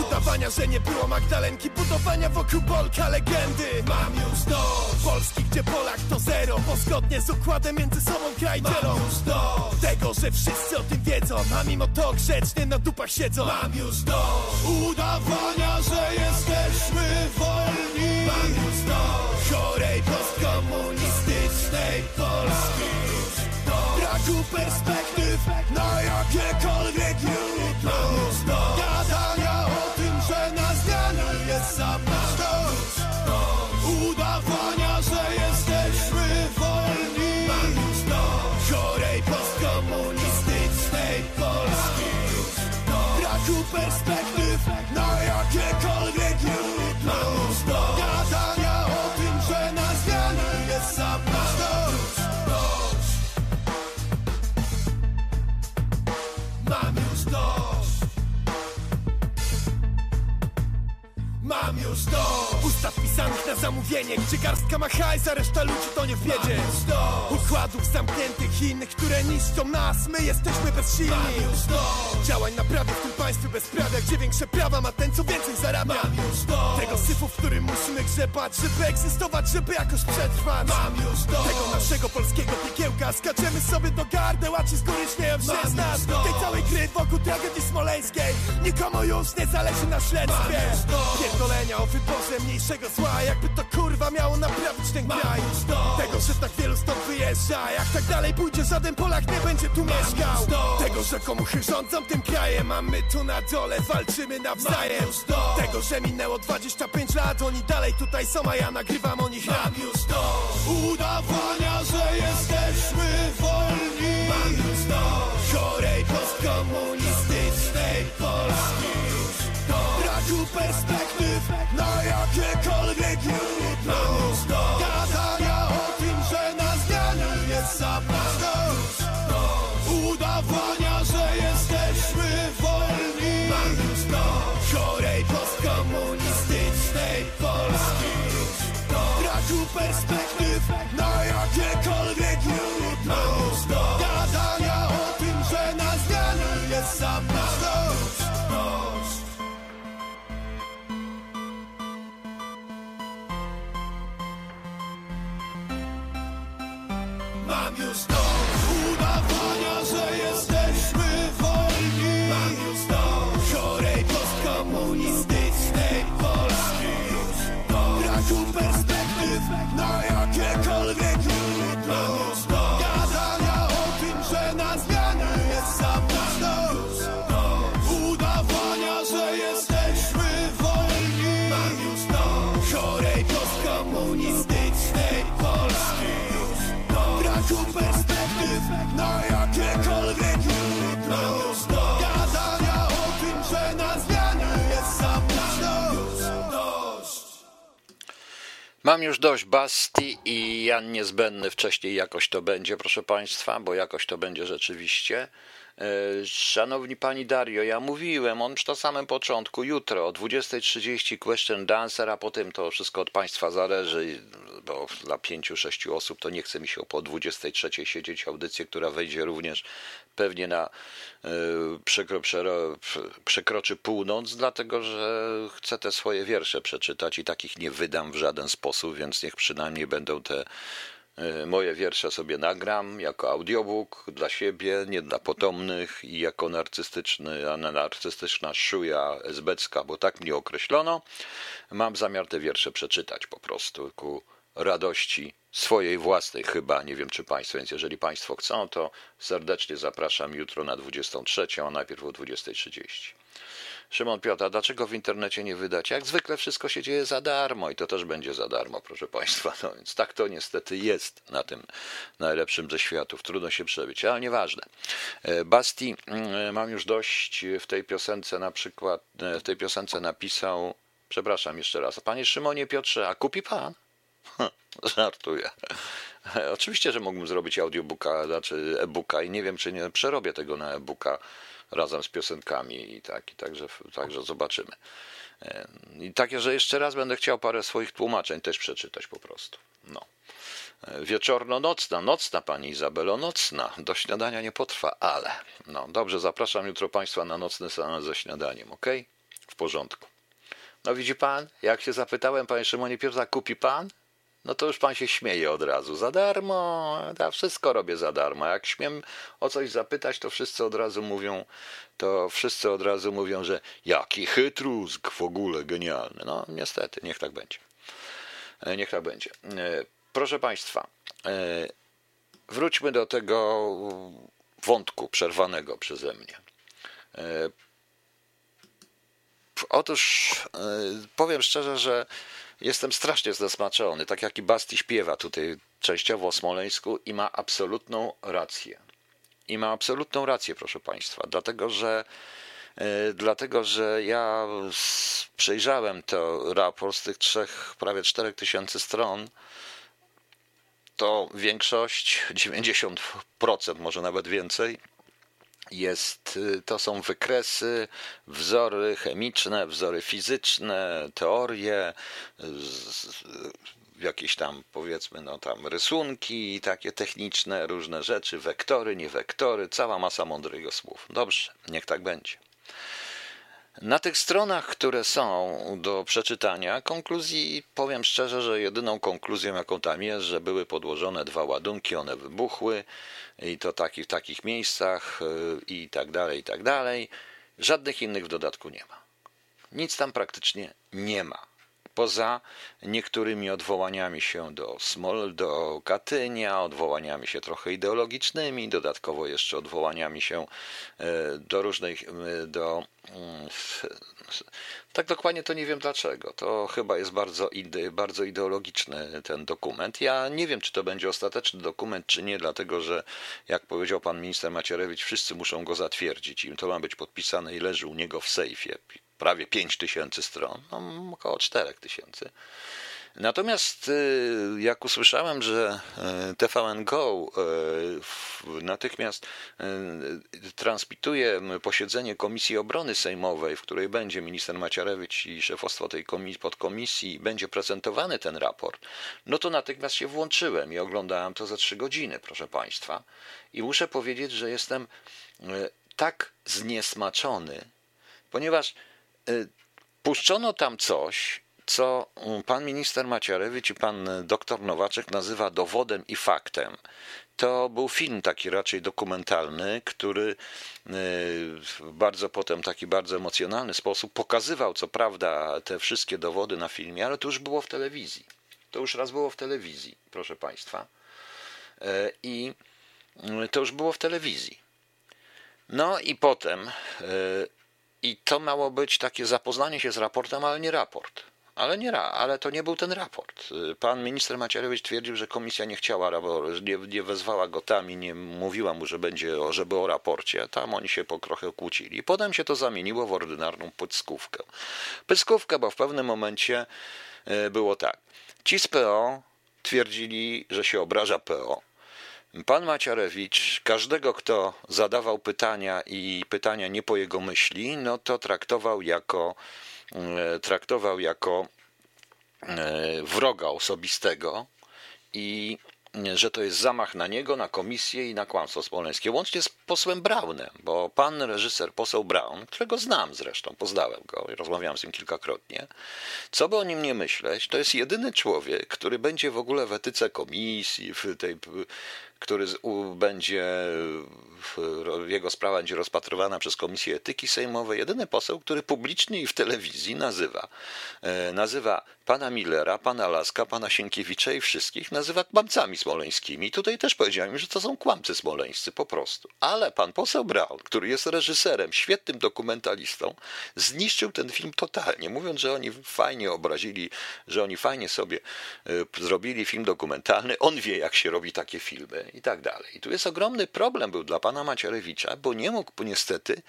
Udawania, że nie było Magdalenki Budowania wokół Polka legendy. Mam już dość Polski, gdzie Polak to zero Bo zgodnie z układem między sobą kraj dzielą. Mam już dość Tego, że wszyscy o tym wiedzą A mimo to grzecznie na dupach siedzą. Mam już dość Udawania, że jesteśmy wolni. Mam już dość Chorej postkomunistycznej Polski Braku perspektyw na jakiekolwiek jutro Some na zamówienie Gdzie garstka ma hajs, a reszta ludzi to nie w biedzie Układów zamkniętych innych, które niszczą nas. My jesteśmy bezsilni Mam już dość Działań naprawy w tym państwie bezprawia. Gdzie większe prawa ma ten, co więcej zarabia? Mam już dość Tego syfu, w którym musimy grzebać Żeby egzystować, żeby jakoś przetrwać. Mam już dość Tego naszego polskiego piekiełka Skaczemy sobie do gardeł, a ci z góry śmieją się z nas. Tej całej gry wokół tragedii smoleńskiej Nikomu już nie zależy na śledztwie. Pierdolenia o wyborze mniejszego zła Jakby to kurwa miało naprawić ten kraj. Tego, że tak wielu stąd wyjeżdża Jak tak dalej pójdzie, żaden Polak nie będzie tu mieszkał. Tego, że komuchy rządzą tym krajem A my tu na dole walczymy nawzajem. Tego, że minęło 25 lat Oni dalej tutaj są, a ja nagrywam o nich rap. Już to. Udawania, że jesteśmy wolni. Mam już dość Chorej postkomunistycznej Polski. Braku perspektyw na jakiekolwiek Mam już dość Basti i Jan Niezbędny wcześniej jakoś to będzie, proszę Państwa, bo jakoś to będzie rzeczywiście. E, Szanowni Pani Dario, ja mówiłem, on przy to samym początku, jutro o 20.30 Question Dancer, a potem to wszystko od Państwa zależy, bo dla pięciu, sześciu osób to nie chce mi się po 23.00 siedzieć audycję, która wejdzie również pewnie na e, przekro, przekroczy północ, dlatego że chcę te swoje wiersze przeczytać i takich nie wydam w żaden sposób, więc niech przynajmniej będą te e, moje wiersze sobie nagram jako audiobook dla siebie, nie dla potomnych i jako narcystyczny, narcystyczna szuja esbecka, bo tak mnie określono. Mam zamiar te wiersze przeczytać po prostu ku radości swojej własnej chyba, nie wiem czy Państwo, więc jeżeli Państwo chcą, to serdecznie zapraszam jutro na 23, a najpierw o 20.30. Szymon Piotr, a dlaczego w internecie nie wydać? Jak zwykle wszystko się dzieje za darmo i to też będzie za darmo, proszę Państwa. No więc tak to niestety jest na tym najlepszym ze światów. Trudno się przebić, ale nieważne. E, Basti, mm, mam już dość w tej piosence na przykład, e, w tej piosence napisał, przepraszam jeszcze raz, Panie Szymonie Piotrze, a kupi Pan? Żartuję. Oczywiście, że mógłbym zrobić audiobooka, znaczy e-booka i nie wiem, czy nie przerobię tego na e-booka razem z piosenkami i tak, i także, także zobaczymy. E, I takie, że jeszcze raz będę chciał parę swoich tłumaczeń też przeczytać po prostu. No. E, wieczorno-nocna, nocna pani Izabelo, nocna. Do śniadania nie potrwa, ale. No dobrze, zapraszam jutro państwa na nocny seans ze śniadaniem, ok? W porządku. No widzi pan, jak się zapytałem, panie Szymonie Piotra, kupi pan? No to już pan się śmieje od razu. Za darmo, ja wszystko robię za darmo. Jak śmiem o coś zapytać, to wszyscy od razu mówią, to wszyscy od razu mówią, że jaki chytrusk w ogóle genialny. No niestety, niech tak będzie. E, niech tak będzie. E, proszę państwa, e, wróćmy do tego wątku przerwanego przeze mnie. Otóż powiem szczerze, że jestem strasznie zesmaczony, tak jak i Basti śpiewa tutaj częściowo o Smoleńsku i ma absolutną rację. I ma absolutną rację, proszę Państwa, dlatego że dlatego że ja przejrzałem to raport z tych trzech, prawie czterech tysięcy stron, to większość, 90%, może nawet więcej, jest, to są wykresy, wzory chemiczne, wzory fizyczne, teorie, jakieś tam powiedzmy, no tam rysunki takie techniczne, różne rzeczy, wektory, nie wektory, cała masa mądrych słów. Dobrze, niech tak będzie. Na tych stronach, które są do przeczytania, konkluzji powiem szczerze, że jedyną konkluzją, jaką tam jest, że były podłożone dwa ładunki, one wybuchły i to taki, w takich miejscach y, i tak dalej, i tak dalej. Żadnych innych w dodatku nie ma. Nic tam praktycznie nie ma. Poza niektórymi odwołaniami się do Smol, do Katynia, odwołaniami się trochę ideologicznymi, dodatkowo jeszcze odwołaniami się e, do różnych, e, do mm, tak dokładnie to nie wiem dlaczego. To chyba jest bardzo, ide, bardzo ideologiczny ten dokument. Ja nie wiem, czy to będzie ostateczny dokument, czy nie, dlatego że, jak powiedział pan minister Macierewicz, wszyscy muszą go zatwierdzić i to ma być podpisane i leży u niego w sejfie prawie 5 tysięcy stron, no, około 4 tysięcy. Natomiast y, jak usłyszałem, że y, TVN Go y, natychmiast transmituje posiedzenie Komisji Obrony Sejmowej, w której będzie minister Maciarewicz i szefostwo tej komisji, podkomisji, będzie prezentowany ten raport, no to natychmiast się włączyłem i oglądałem to za trzy godziny, proszę Państwa. I muszę powiedzieć, że jestem tak zniesmaczony, ponieważ puszczono tam coś, co pan minister Macierewicz i pan doktor Nowaczek nazywa dowodem i faktem. To był film taki raczej dokumentalny, który y, w bardzo potem taki bardzo emocjonalny sposób pokazywał, co prawda, te wszystkie dowody na filmie, ale to już było w telewizji. To już raz było w telewizji, proszę państwa. Y, I to już było w telewizji. No i potem i to miało być takie zapoznanie się z raportem, ale nie raport. Ale nie, ale to nie był ten raport. Pan minister Macierewicz twierdził, że komisja nie chciała, nie, nie wezwała go tam i nie mówiła mu, że będzie, żeby o raporcie. Tam oni się po trochę kłócili. Potem się to zamieniło w ordynarną pyskówkę. Pyskówkę, bo w pewnym momencie e, było tak. Ci z PO twierdzili, że się obraża PO. Pan Maciarewicz, każdego, kto zadawał pytania i pytania nie po jego myśli, no to traktował jako, e, traktował jako e, wroga osobistego i że to jest zamach na niego, na komisję i na kłamstwo smoleńskie, łącznie z posłem Braunem, bo pan reżyser, poseł Braun, którego znam zresztą, poznałem go i rozmawiałem z nim kilkakrotnie, co by o nim nie myśleć, to jest jedyny człowiek, który będzie w ogóle w etyce komisji, w tej który będzie, jego sprawa będzie rozpatrywana przez Komisję Etyki Sejmowej. Jedyny poseł, który publicznie i w telewizji nazywa, e, nazywa pana Millera, pana Laska, pana Sienkiewicza i wszystkich nazywa kłamcami smoleńskimi. Tutaj też powiedziałem, że to są kłamcy smoleńscy po prostu. Ale pan poseł Braun, który jest reżyserem, świetnym dokumentalistą, zniszczył ten film totalnie, mówiąc, że oni fajnie obrazili, że oni fajnie sobie e, zrobili film dokumentalny. On wie, jak się robi takie filmy i tak dalej. I tu jest ogromny problem był dla pana Macierewicza, bo nie mógł niestety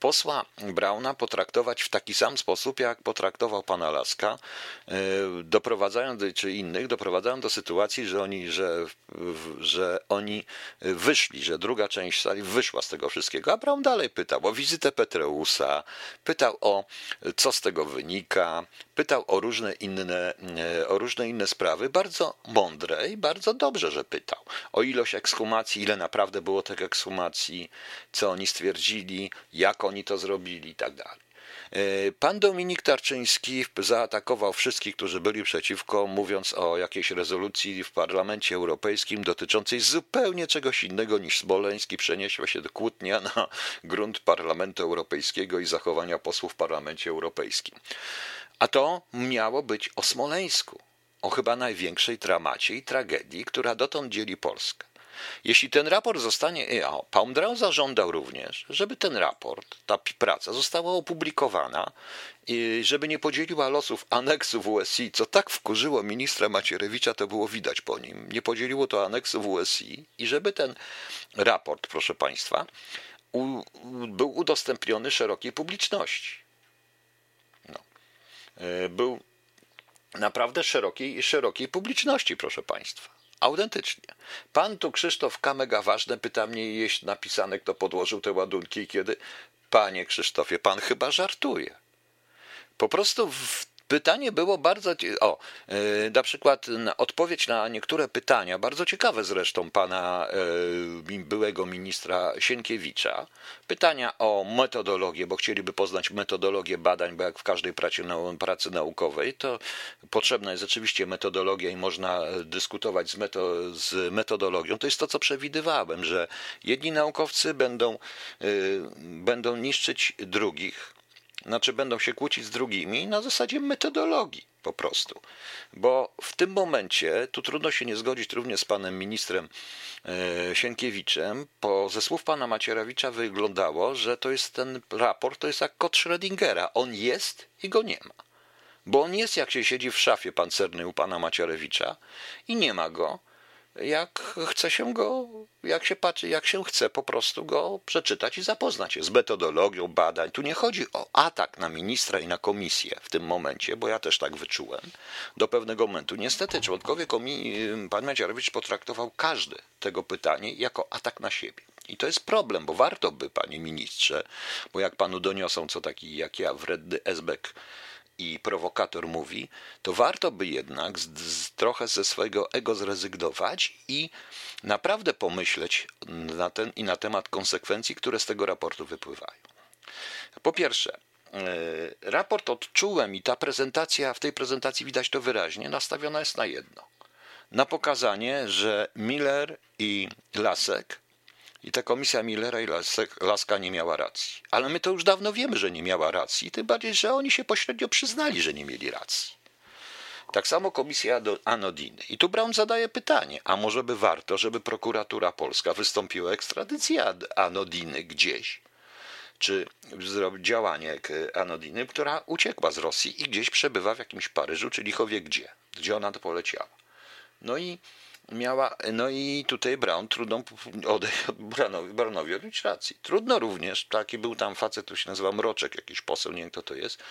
posła Brauna potraktować w taki sam sposób, jak potraktował pana Laska, e, doprowadzając, czy innych, doprowadzając do sytuacji, że oni, że, że oni wyszli, że druga część sali wyszła z tego wszystkiego, a Braun dalej pytał o wizytę Petreusa, pytał o co z tego wynika, pytał o różne inne, e, o różne inne sprawy, bardzo mądre i bardzo dobrze, że pytał. O ilość ekshumacji, ile naprawdę było tych ekshumacji, co oni stwierdzili, jak oni to zrobili i tak. E, pan Dominik Tarczyński zaatakował wszystkich, którzy byli przeciwko, mówiąc o jakiejś rezolucji w Parlamencie Europejskim dotyczącej zupełnie czegoś innego niż Smoleński przeniosła się do kłótnia na grunt Parlamentu Europejskiego i zachowania posłów w Parlamencie Europejskim. A to miało być o Smoleńsku, o chyba największej dramacie i tragedii, która dotąd dzieli Polskę. Jeśli ten raport zostanie, o, Paumdrau zażądał również, żeby ten raport, ta praca została opublikowana, i żeby nie podzieliła losów aneksów USI, co tak wkurzyło ministra Macierewicza, to było widać po nim. Nie podzieliło to aneksów USI i żeby ten raport, proszę Państwa, u, był udostępniony szerokiej publiczności. No. E, był naprawdę szerokiej, szerokiej publiczności, proszę Państwa. Autentycznie. Pan tu Krzysztof Kamega ważne pyta mnie, jeść napisane, kto podłożył te ładunki i kiedy. Panie Krzysztofie, pan chyba żartuje. Po prostu w Pytanie było bardzo. O, e, na przykład odpowiedź na niektóre pytania, bardzo ciekawe zresztą pana e, byłego ministra Sienkiewicza. Pytania o metodologię, bo chcieliby poznać metodologię badań, bo jak w każdej pracy, pracy naukowej, to potrzebna jest rzeczywiście metodologia i można dyskutować z, meto, z metodologią. To jest to, co przewidywałem, że jedni naukowcy będą, e, będą niszczyć drugich znaczy będą się kłócić z drugimi na zasadzie metodologii po prostu. Bo w tym momencie, tu trudno się nie zgodzić również z panem ministrem e, Sienkiewiczem, bo ze słów pana Macierewicza wyglądało, że to jest ten raport, to jest jak kot Schrödingera. On jest i go nie ma. Bo on jest, jak się siedzi w szafie pancernej u pana Macierewicza i nie ma go, jak chce się go, jak się patrzy, jak się chce po prostu go przeczytać i zapoznać się z metodologią badań. Tu nie chodzi o atak na ministra i na komisję w tym momencie, bo ja też tak wyczułem do pewnego momentu. Niestety członkowie komisji, pan Macierewicz potraktował każde tego pytanie jako atak na siebie. I to jest problem, bo warto by, panie ministrze, bo jak panu doniosą, co taki jak ja, wredny Esbek i prowokator mówi, to warto by jednak z, z, trochę ze swojego ego zrezygnować i naprawdę pomyśleć na ten i na temat konsekwencji, które z tego raportu wypływają. Po pierwsze, e, raport odczułem i ta prezentacja, w tej prezentacji widać to wyraźnie, nastawiona jest na jedno. Na pokazanie, że Miller i Lasek i ta komisja Millera i Laska nie miała racji. Ale my to już dawno wiemy, że nie miała racji, tym bardziej, że oni się pośrednio przyznali, że nie mieli racji. Tak samo komisja Anodiny. I tu Brown zadaje pytanie, a może by warto, żeby prokuratura polska wystąpiła ekstradycję Anodiny gdzieś, czy działanie Anodiny, która uciekła z Rosji i gdzieś przebywa w jakimś Paryżu, czy lichowie gdzie, gdzie ona to poleciała. No i miała, no i tutaj Brown trudno odejść od Brownowi, Brownowi odnieść racji. Trudno również, taki był tam facet, tu się nazywa Mroczek, jakiś poseł, nie wiem kto to jest,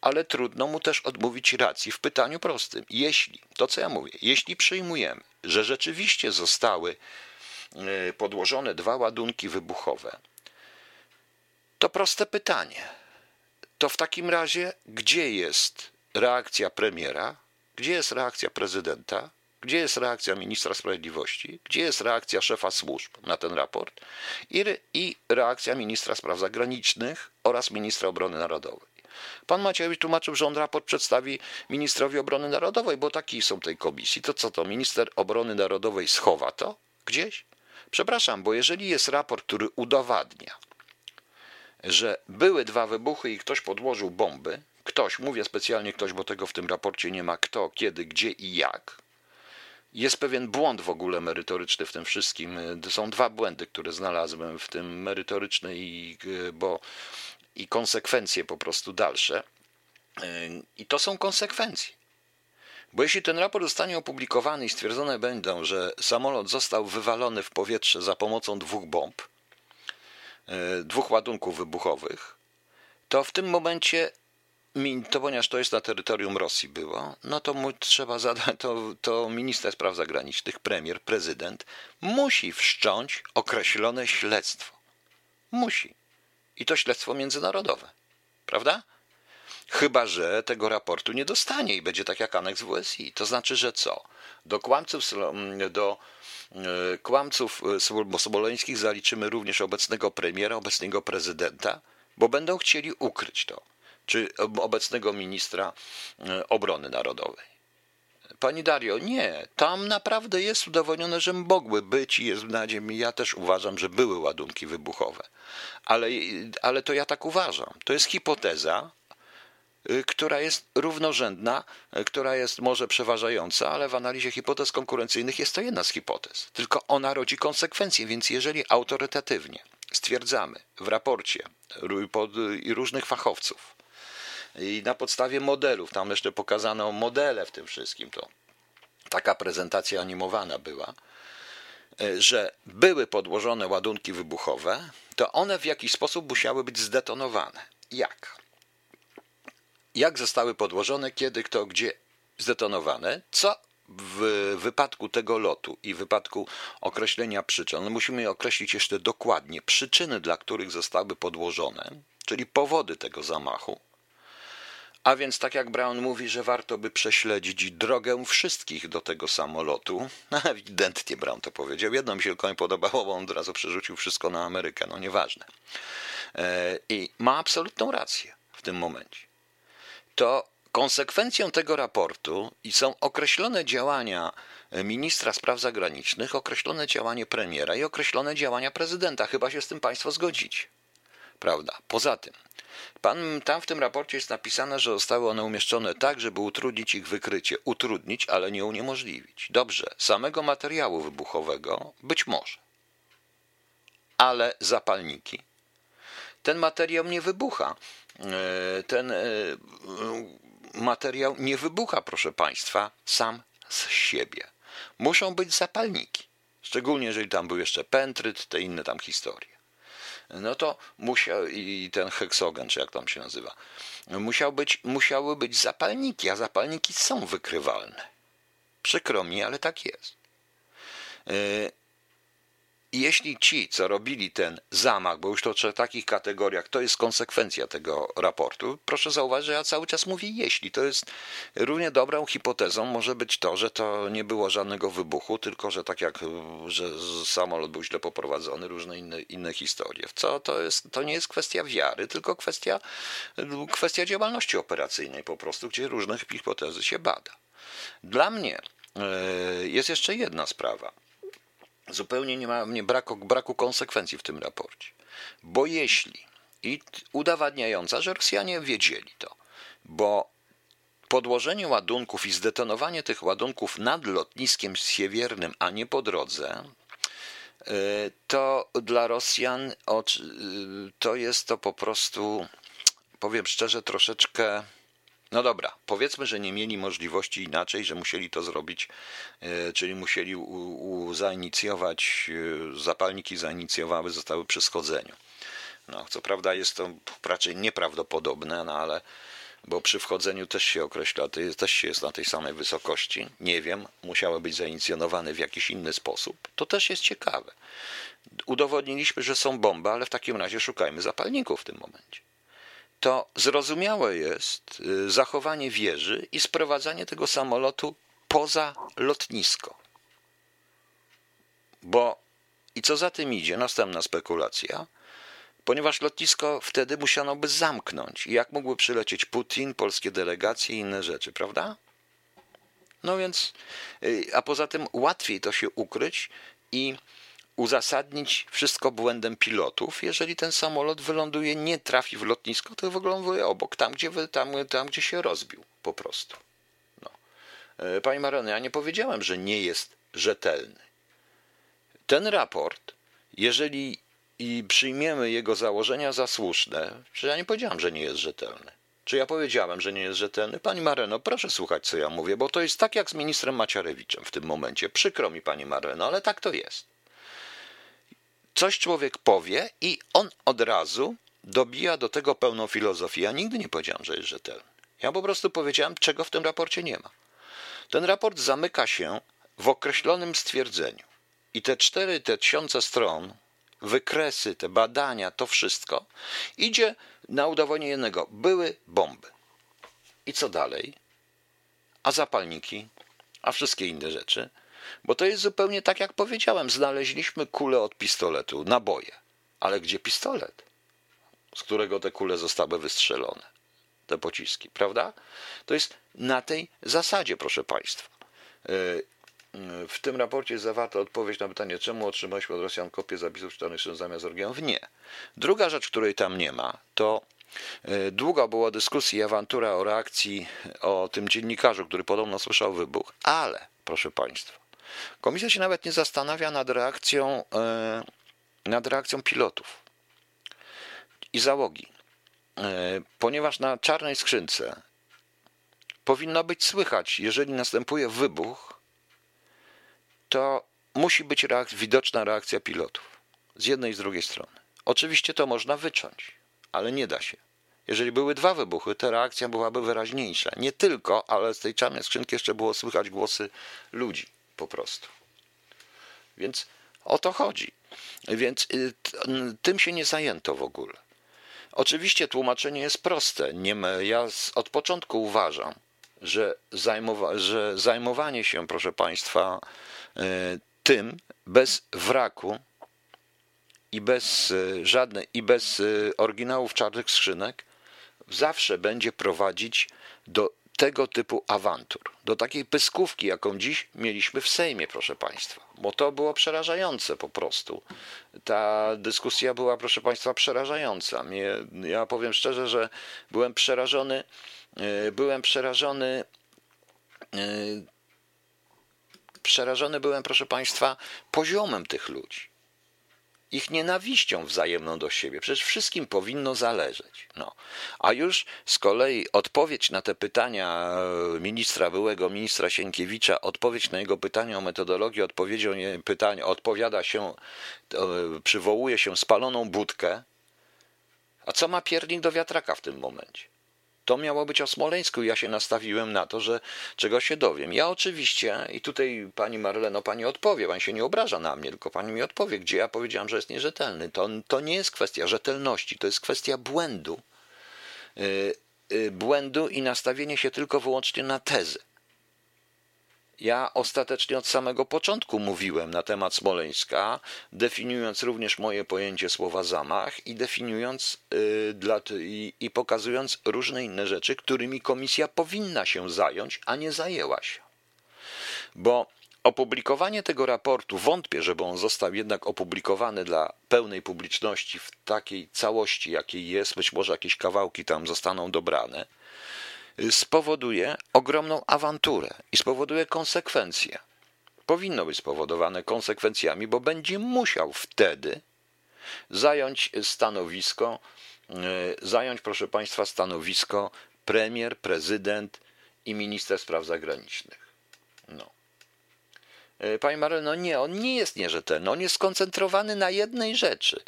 ale trudno mu też odmówić racji w pytaniu prostym. Jeśli, to co ja mówię, jeśli przyjmujemy, że rzeczywiście zostały e, podłożone dwa ładunki wybuchowe, to proste pytanie. To w takim razie, gdzie jest reakcja premiera, gdzie jest reakcja prezydenta, gdzie jest reakcja ministra sprawiedliwości? Gdzie jest reakcja szefa służb na ten raport? I, i reakcja ministra spraw zagranicznych oraz ministra obrony narodowej. Pan Macierewicz tłumaczył, że on raport przedstawi ministrowi obrony narodowej, bo taki są tej komisji. To co to, minister obrony narodowej schowa to gdzieś? Przepraszam, bo jeżeli jest raport, który udowadnia, że były dwa wybuchy i ktoś podłożył bomby, ktoś, mówię specjalnie ktoś, bo tego w tym raporcie nie ma, kto, kiedy, gdzie i jak, jest pewien błąd w ogóle merytoryczny w tym wszystkim. Są dwa błędy, które znalazłem w tym merytoryczny i, bo, i konsekwencje po prostu dalsze. I to są konsekwencje. Bo jeśli ten raport zostanie opublikowany i stwierdzone będą, że samolot został wywalony w powietrze za pomocą dwóch bomb, dwóch ładunków wybuchowych, to w tym momencie, to ponieważ to jest na terytorium Rosji było, no to mu trzeba zadać, to, to minister spraw zagranicznych, premier, prezydent musi wszcząć określone śledztwo. Musi. I to śledztwo międzynarodowe. Prawda? Chyba, że tego raportu nie dostanie i będzie tak jak aneks WSI. To znaczy, że co? Do kłamców, do e, kłamców e, smoleńskich zaliczymy również obecnego premiera, obecnego prezydenta, bo będą chcieli ukryć to, czy obecnego ministra e, obrony narodowej. Pani Dario, nie, tam naprawdę jest udowodnione, że mogły być i jest na ziemi. Ja też uważam, że były ładunki wybuchowe. Ale, ale to ja tak uważam. To jest hipoteza, Y, która jest równorzędna, y, która jest może przeważająca, ale w analizie hipotez konkurencyjnych jest to jedna z hipotez. Tylko ona rodzi konsekwencje, więc jeżeli autorytatywnie stwierdzamy w raporcie i różnych fachowców i na podstawie modelów, tam jeszcze pokazano modele w tym wszystkim, to taka prezentacja animowana była, y, że były podłożone ładunki wybuchowe, to one w jakiś sposób musiały być zdetonowane. Jak? jak zostały podłożone, kiedy, kto, gdzie zdetonowane, co w wypadku tego lotu i w wypadku określenia przyczyn, no musimy określić jeszcze dokładnie przyczyny, dla których zostały podłożone, czyli powody tego zamachu. A więc, tak jak Brown mówi, że warto by prześledzić drogę wszystkich do tego samolotu. No, ewidentnie Brown to powiedział. Jedno mi się tylko nie podobało, bo on od razu przerzucił wszystko na Amerykę. No nieważne. E, I ma absolutną rację w tym momencie to konsekwencją tego raportu i są określone działania ministra spraw zagranicznych, określone działanie premiera i określone działania prezydenta. Chyba się z tym Państwo zgodzić. Prawda? Poza tym, pan, tam w tym raporcie jest napisane, że zostały one umieszczone tak, żeby utrudnić ich wykrycie. Utrudnić, ale nie uniemożliwić. Dobrze, samego materiału wybuchowego być może. Ale zapalniki. Ten materiał nie wybucha. E, ten e, materiał nie wybucha, proszę Państwa, sam z siebie. Muszą być zapalniki. Szczególnie jeżeli tam był jeszcze pentryt, te inne tam historie. No to musiał, i ten heksogen, czy jak tam się nazywa, musiał być, musiały być zapalniki, a zapalniki są wykrywalne. Przykro mi, ale tak jest. I jeśli ci, co robili ten zamach, bo już to w takich kategoriach, to jest konsekwencja tego raportu, proszę zauważyć, że ja cały czas mówię jeśli. To jest równie dobrą hipotezą może być to, że to nie było żadnego wybuchu, tylko że tak jak, że samolot był źle poprowadzony, różne inne, inne historie. Co to jest, to nie jest kwestia wiary, tylko kwestia, kwestia działalności operacyjnej po prostu, gdzie różne hipotezy się bada. Dla mnie e, jest jeszcze jedna sprawa zupełnie nie ma nie braku, braku konsekwencji w tym raporcie. Bo jeśli i udowadniająca, że Rosjanie wiedzieli to, bo podłożenie ładunków i zdetonowanie tych ładunków nad lotniskiem siewiernym, a nie po drodze, y, to dla Rosjan y, to jest to po prostu, powiem szczerze, troszeczkę no dobra, powiedzmy, że nie mieli możliwości inaczej, że musieli to zrobić, e, czyli musieli u, u, zainicjować, e, zapalniki zainicjowały, zostały przy schodzeniu. No, co prawda jest to raczej nieprawdopodobne, no ale bo przy wchodzeniu też się określa, też się jest na tej samej wysokości. Nie wiem, musiały być zainicjonowane w jakiś inny sposób. To też jest ciekawe. Udowodniliśmy, że są bomby, ale w takim razie szukajmy zapalników w tym momencie to zrozumiałe jest y, zachowanie wieży i sprowadzanie tego samolotu poza lotnisko. Bo i co za tym idzie, następna spekulacja, ponieważ lotnisko wtedy musiano by zamknąć. I jak mógłby przylecieć Putin, polskie delegacje i inne rzeczy, prawda? No więc, y, a poza tym łatwiej to się ukryć i uzasadnić wszystko błędem pilotów, jeżeli ten samolot wyląduje, nie trafi w lotnisko, to wyląduje obok, tam gdzie, tam, tam, gdzie się rozbił po prostu. No. E, Panie Marony, ja nie powiedziałem, że nie jest rzetelny. Ten raport, jeżeli i przyjmiemy jego założenia za słuszne, że ja nie powiedziałem, że nie jest rzetelny. Czy ja powiedziałem, że nie jest rzetelny? Pani Mareno, proszę słuchać, co ja mówię, bo to jest tak jak z ministrem Maciarewiczem w tym momencie. Przykro mi, pani Mareno, ale tak to jest. Coś człowiek powie i on od razu dobija do tego pełną filozofię. Ja nigdy nie powiedziałem, że jest rzetelny. Ja po prostu powiedziałem, czego w tym raporcie nie ma. Ten raport zamyka się w określonym stwierdzeniu. I te cztery te tysiące stron, wykresy, te badania, to wszystko idzie na udowodnienie jednego. Były bomby. I co dalej? A zapalniki? A wszystkie inne rzeczy? Bo to jest zupełnie tak, jak powiedziałem. Znaleźliśmy kulę od pistoletu, naboje. Ale gdzie pistolet? Z którego te kule zostały wystrzelone? Te pociski, prawda? To jest na tej zasadzie, proszę Państwa. Y, w tym raporcie jest zawarta odpowiedź na pytanie, czemu otrzymaliśmy od Rosjan kopię zapisów czytanych zamiast oryginałów. Nie. Druga rzecz, której tam nie ma, to e, długa była dyskusja i awantura o reakcji o tym dziennikarzu, który podobno słyszał wybuch, ale, proszę Państwa, komisja się nawet nie zastanawia nad reakcją, e, nad reakcją pilotów i załogi, e, ponieważ na czarnej skrzynce powinno być słychać, jeżeli następuje wybuch, to musi być widoczna reakcja pilotów z jednej i z drugiej strony. Oczywiście to można wyciąć, ale nie da się. Jeżeli były dwa wybuchy, to reakcja byłaby wyraźniejsza. Nie tylko, ale z tej czarnej skrzynki jeszcze było słychać głosy ludzi po prostu. Więc o to chodzi. Więc y, tym się nie zajęto w ogóle. Oczywiście tłumaczenie jest proste. Nie, ja od początku uważam, że, zajmowa, że zajmowanie się, proszę Państwa, E, tym bez wraku i bez e, żadnej i bez oryginałów czarnych skrzynek zawsze będzie prowadzić do tego typu awantur, do takiej pyskówki, jaką dziś mieliśmy w Sejmie, proszę Państwa, bo to było przerażające po prostu. Ta dyskusja była, proszę Państwa, przerażająca. Mnie, ja powiem szczerze, że byłem przerażony, byłem przerażony przerażony byłem, proszę Państwa, poziomem tych ludzi. Ich nienawiścią wzajemną do siebie. Przecież wszystkim powinno zależeć. No. A już z kolei odpowiedź na te pytania e, ministra, byłego ministra Sienkiewicza, odpowiedź na jego pytania o metodologię, odpowiedzią pytania, odpowiada się, e, przywołuje się spaloną budkę. A co ma piernik do wiatraka w tym momencie? To miało być o Smoleńsku ja się nastawiłem na to, że czego się dowiem. Ja oczywiście, i tutaj pani Marleno, pani odpowie, pani się nie obraża na mnie, tylko pani mi odpowie, gdzie ja powiedziałem, że jest nierzetelny. To, to nie jest kwestia rzetelności, to jest kwestia błędu. Yy, yy, błędu i nastawienie się tylko wyłącznie na tezy. Ja ostatecznie od samego początku mówiłem na temat Smoleńska, definiując również moje pojęcie słowa zamach i definiując yy, dla, i, i pokazując różne inne rzeczy, którymi komisja powinna się zająć, a nie zajęła się. Bo opublikowanie tego raportu, wątpię, żeby on został jednak opublikowany dla pełnej publiczności w takiej całości, jakiej jest, być może jakieś kawałki tam zostaną dobrane spowoduje ogromną awanturę i spowoduje konsekwencje. Powinno być spowodowane konsekwencjami, bo będzie musiał wtedy zająć stanowisko, e, zająć, proszę Państwa, stanowisko premier, prezydent i minister spraw zagranicznych. No. E, Panie Mareno, nie, on nie jest nierzetelny, on jest skoncentrowany na jednej rzeczy,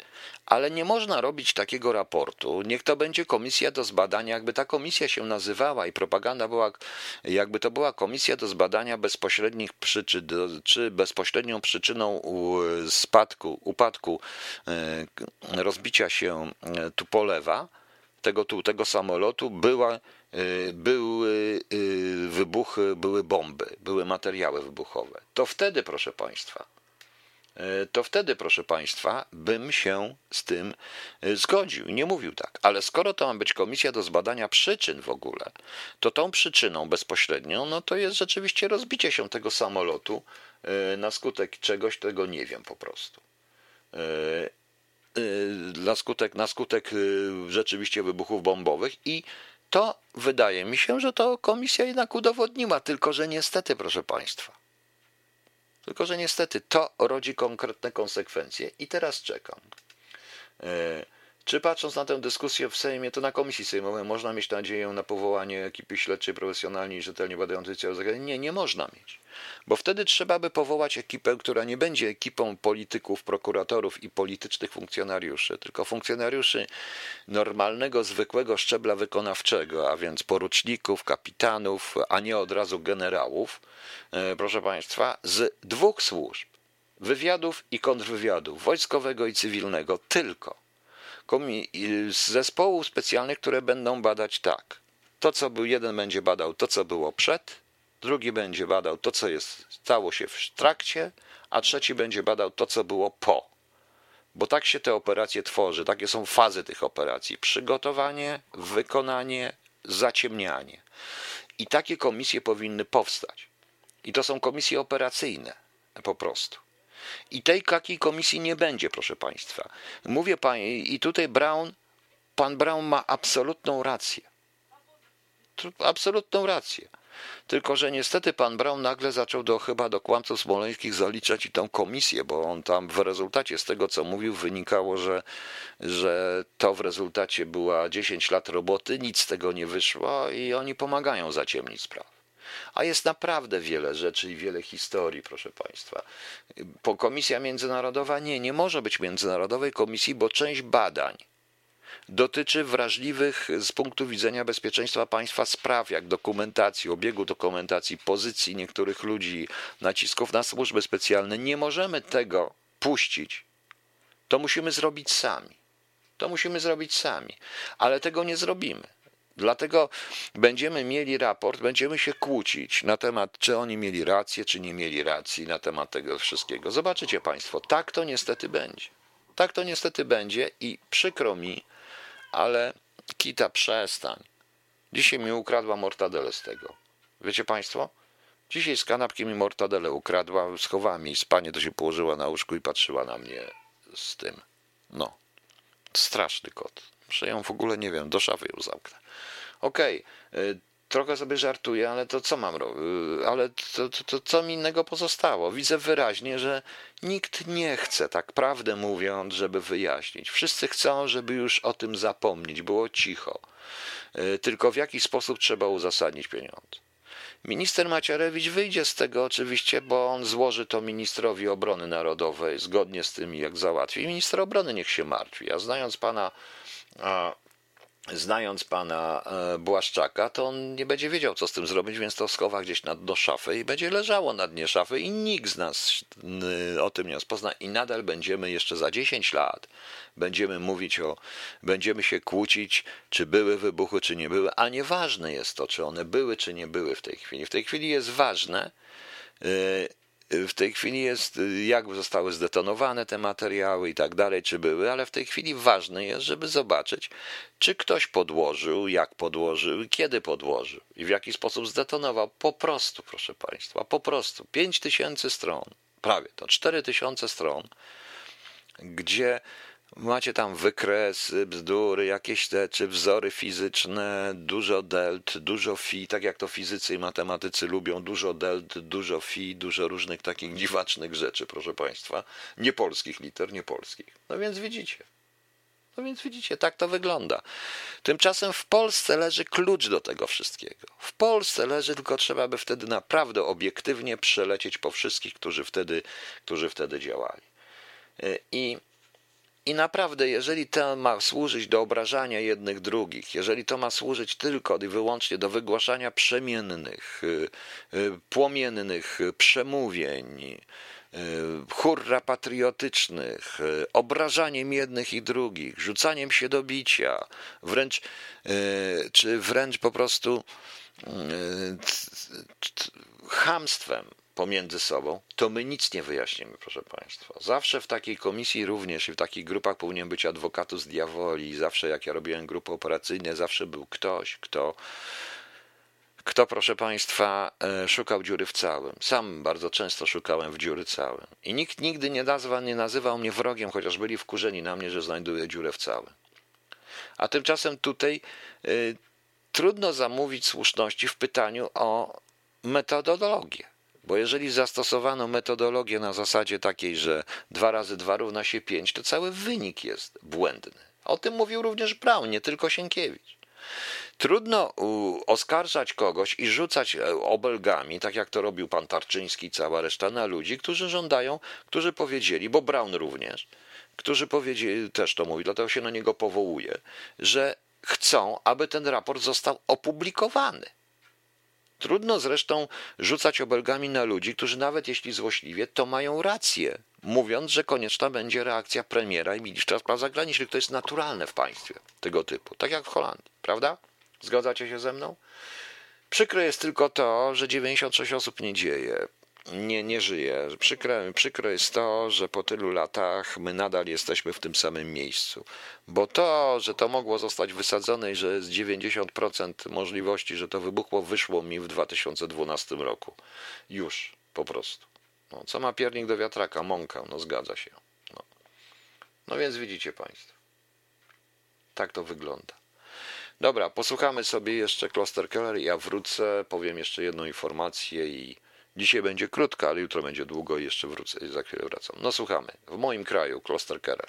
ale nie można robić takiego raportu. Niech to będzie komisja do zbadania, jakby ta komisja się nazywała i propaganda była, jakby to była komisja do zbadania bezpośrednich przyczyn, czy bezpośrednią przyczyną spadku, upadku, e, rozbicia się e, Tupolewa, tego, tego samolotu, była Y, były y, wybuchy, były bomby, były materiały wybuchowe. To wtedy, proszę Państwa, y, to wtedy, proszę Państwa, bym się z tym zgodził nie mówił tak. Ale skoro to ma być komisja do zbadania przyczyn w ogóle, to tą przyczyną bezpośrednią, no to jest rzeczywiście rozbicie się tego samolotu na skutek czegoś, tego nie wiem po prostu. Na skutek, na skutek rzeczywiście wybuchów bombowych i to wydaje mi się, że to komisja jednak udowodniła, tylko że niestety, proszę Państwa, tylko że niestety to rodzi konkretne konsekwencje i teraz czekam. E, Czy patrząc na tę dyskusję w Sejmie, to na komisji sejmowej można mieć nadzieję na powołanie ekipy śledczej profesjonalnej i rzetelnie badającej cały zagadnienie? Nie, nie można mieć. Bo wtedy trzeba by powołać ekipę, która nie będzie ekipą polityków, prokuratorów i politycznych funkcjonariuszy, tylko funkcjonariuszy normalnego, zwykłego szczebla wykonawczego, a więc poruczników, kapitanów, a nie od razu generałów, e, proszę Państwa, z dwóch służb wywiadów i kontrwywiadów, wojskowego i cywilnego, tylko z zespołów specjalnych, które będą badać tak. To, co był jeden, będzie badał to, co było przed, drugi będzie badał to, co jest, stało się w trakcie, a trzeci będzie badał to, co było po. Bo tak się te operacje tworzy, takie są fazy tych operacji: przygotowanie, wykonanie, zaciemnianie. I takie komisje powinny powstać. I to są komisje operacyjne, po prostu. I tej takiej komisji nie będzie, proszę Państwa. Mówię Pani, i tutaj Brown, pan Brown ma absolutną rację. Absolutną rację. Tylko, że niestety pan Brown nagle zaczął do chyba do kłamców smoleńskich zaliczać i tą komisję, bo on tam w rezultacie z tego, co mówił, wynikało, że, że to w rezultacie była 10 lat roboty, nic z tego nie wyszło i oni pomagają zaciemnić sprawę. A jest naprawdę wiele rzeczy i wiele historii, proszę Państwa. Komisja Międzynarodowa nie, nie może być międzynarodowej komisji, bo część badań dotyczy wrażliwych z punktu widzenia bezpieczeństwa państwa spraw, jak dokumentacji, obiegu dokumentacji, pozycji niektórych ludzi, nacisków na służby specjalne. Nie możemy tego puścić. To musimy zrobić sami. To musimy zrobić sami, ale tego nie zrobimy. Dlatego będziemy mieli raport, będziemy się kłócić na temat, czy oni mieli rację, czy nie mieli racji na temat tego wszystkiego. Zobaczycie Państwo, tak to niestety będzie. Tak to niestety będzie i przykro mi, ale Kita, przestań. Dzisiaj mi ukradła mortadele z tego. Wiecie Państwo? Dzisiaj z kanapki mi mortadele ukradła, schowała mi spanie, to się położyła na łóżku i patrzyła na mnie z tym. No, straszny kot. Ją w ogóle, nie wiem, do szafy ją zamknę. Okej, okay. trochę sobie żartuję, ale to co mam robić? Ale to, to, to, co mi innego pozostało? Widzę wyraźnie, że nikt nie chce, tak prawdę mówiąc, żeby wyjaśnić. Wszyscy chcą, żeby już o tym zapomnieć, było cicho. Y, tylko w jaki sposób trzeba uzasadnić pieniądze. Minister Macierewicz wyjdzie z tego oczywiście, bo on złoży to ministrowi obrony narodowej zgodnie z tym, jak załatwi. Minister obrony niech się martwi. A znając pana znając pana e, Błaszczaka, to on nie będzie wiedział, co z tym zrobić, więc to schowa gdzieś na dno szafy i będzie leżało na dnie szafy i nikt z nas o tym nie rozpozna i nadal będziemy jeszcze za 10 lat będziemy mówić o, będziemy się kłócić, czy były wybuchy, czy nie były, a nieważne jest to, czy one były, czy nie były w tej chwili. W tej chwili jest ważne, e, w tej chwili jest, jak zostały zdetonowane te materiały i tak dalej, czy były, ale w tej chwili ważne jest, żeby zobaczyć, czy ktoś podłożył, jak podłożył kiedy podłożył i w jaki sposób zdetonował. Po prostu, proszę Państwa, po prostu. 5 tysięcy stron, prawie to 4 tysiące stron, gdzie Macie tam wykresy, bzdury, jakieś te, czy wzory fizyczne, dużo delt, dużo fi, tak jak to fizycy i matematycy lubią, dużo delt, dużo fi, dużo różnych takich dziwacznych rzeczy, proszę Państwa. Nie polskich liter, nie polskich. No więc widzicie. No więc widzicie, tak to wygląda. Tymczasem w Polsce leży klucz do tego wszystkiego. W Polsce leży, tylko trzeba by wtedy naprawdę obiektywnie przelecieć po wszystkich, którzy wtedy, którzy wtedy działali. I i naprawdę, jeżeli to ma służyć do obrażania jednych drugich, jeżeli to ma służyć tylko i wyłącznie do wygłaszania przemiennych, y, y, płomiennych przemówień, y, hurra patriotycznych, obrażaniem jednych i drugich, rzucaniem się do bicia, wręcz, czy wręcz po prostu chamstwem, pomiędzy sobą, to my nic nie wyjaśnimy, proszę Państwa. Zawsze w takiej komisji również i w takich grupach powinien być adwokatus diaboli. Zawsze jak ja robiłem grupy operacyjne, zawsze był ktoś, kto, kto proszę Państwa, e, szukał dziury w całym. Sam bardzo często szukałem w dziury całym. I nikt nigdy nie, nazwa, nie nazywał mnie wrogiem, chociaż byli wkurzeni na mnie, że znajduję dziurę w całym. A tymczasem tutaj y, trudno zamówić słuszności w pytaniu o metodologię. Bo jeżeli zastosowano metodologię na zasadzie takiej, że 2 razy 2 równa się 5, to cały wynik jest błędny. O tym mówił również Braun, nie tylko Sienkiewicz. Trudno oskarżać kogoś i rzucać e, obelgami, tak jak to robił pan Tarczyński i cała reszta, na ludzi, którzy żądają, którzy powiedzieli, bo Braun również, którzy powiedzieli, też to mówi, dlatego się na niego powołuje, że chcą, aby ten raport został opublikowany. Trudno zresztą rzucać obelgami na ludzi, którzy nawet jeśli złośliwie, to mają rację, mówiąc, że konieczna będzie reakcja premiera i ministra spraw zagranicznych. To jest naturalne w państwie tego typu, tak jak w Holandii, prawda? Zgadzacie się ze mną? Przykre jest tylko to, że 96 osób nie dzieje nie, nie żyje. Przykre, jest to, że po tylu latach my nadal jesteśmy w tym samym miejscu. Bo to, że to mogło zostać wysadzone i że jest 90% możliwości, że to wybuchło, wyszło mi w 2012 roku. Już, po prostu. No, co ma piernik do wiatraka? Mąka, no zgadza się. No, no więc widzicie Państwo. Tak to wygląda. Dobra, posłuchamy sobie jeszcze Kloster Keller. Ja wrócę, powiem jeszcze jedną informację i Dzisiaj będzie krótka, ale jutro będzie długo i jeszcze wrócę, za chwilę wracam. No słuchamy. W moim kraju, Kloster Kerel.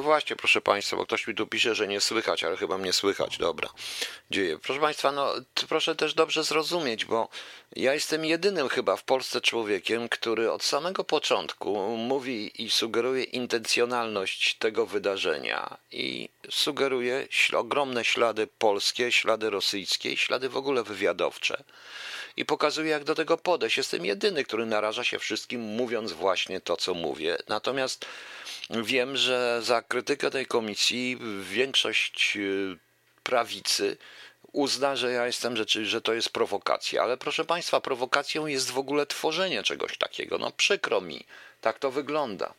No właśnie, proszę Państwa, bo ktoś mi tu pisze, że nie słychać, ale chyba mnie słychać. Dobra, dzieje. Proszę Państwa, no proszę też dobrze zrozumieć, bo ja jestem jedynym chyba w Polsce człowiekiem, który od samego początku mówi i sugeruje intencjonalność tego wydarzenia i sugeruje ogromne ślady polskie, ślady rosyjskie, ślady w ogóle wywiadowcze i pokazuje, jak do tego podejść. Jestem jedyny, który naraża się wszystkim, mówiąc właśnie to, co mówię. Natomiast wiem, że za krytykę tej komisji większość y, prawicy uzna, że ja jestem rzeczy, że to jest prowokacja. Ale proszę Państwa, prowokacją jest w ogóle tworzenie czegoś takiego. No przykro mi, tak to wygląda.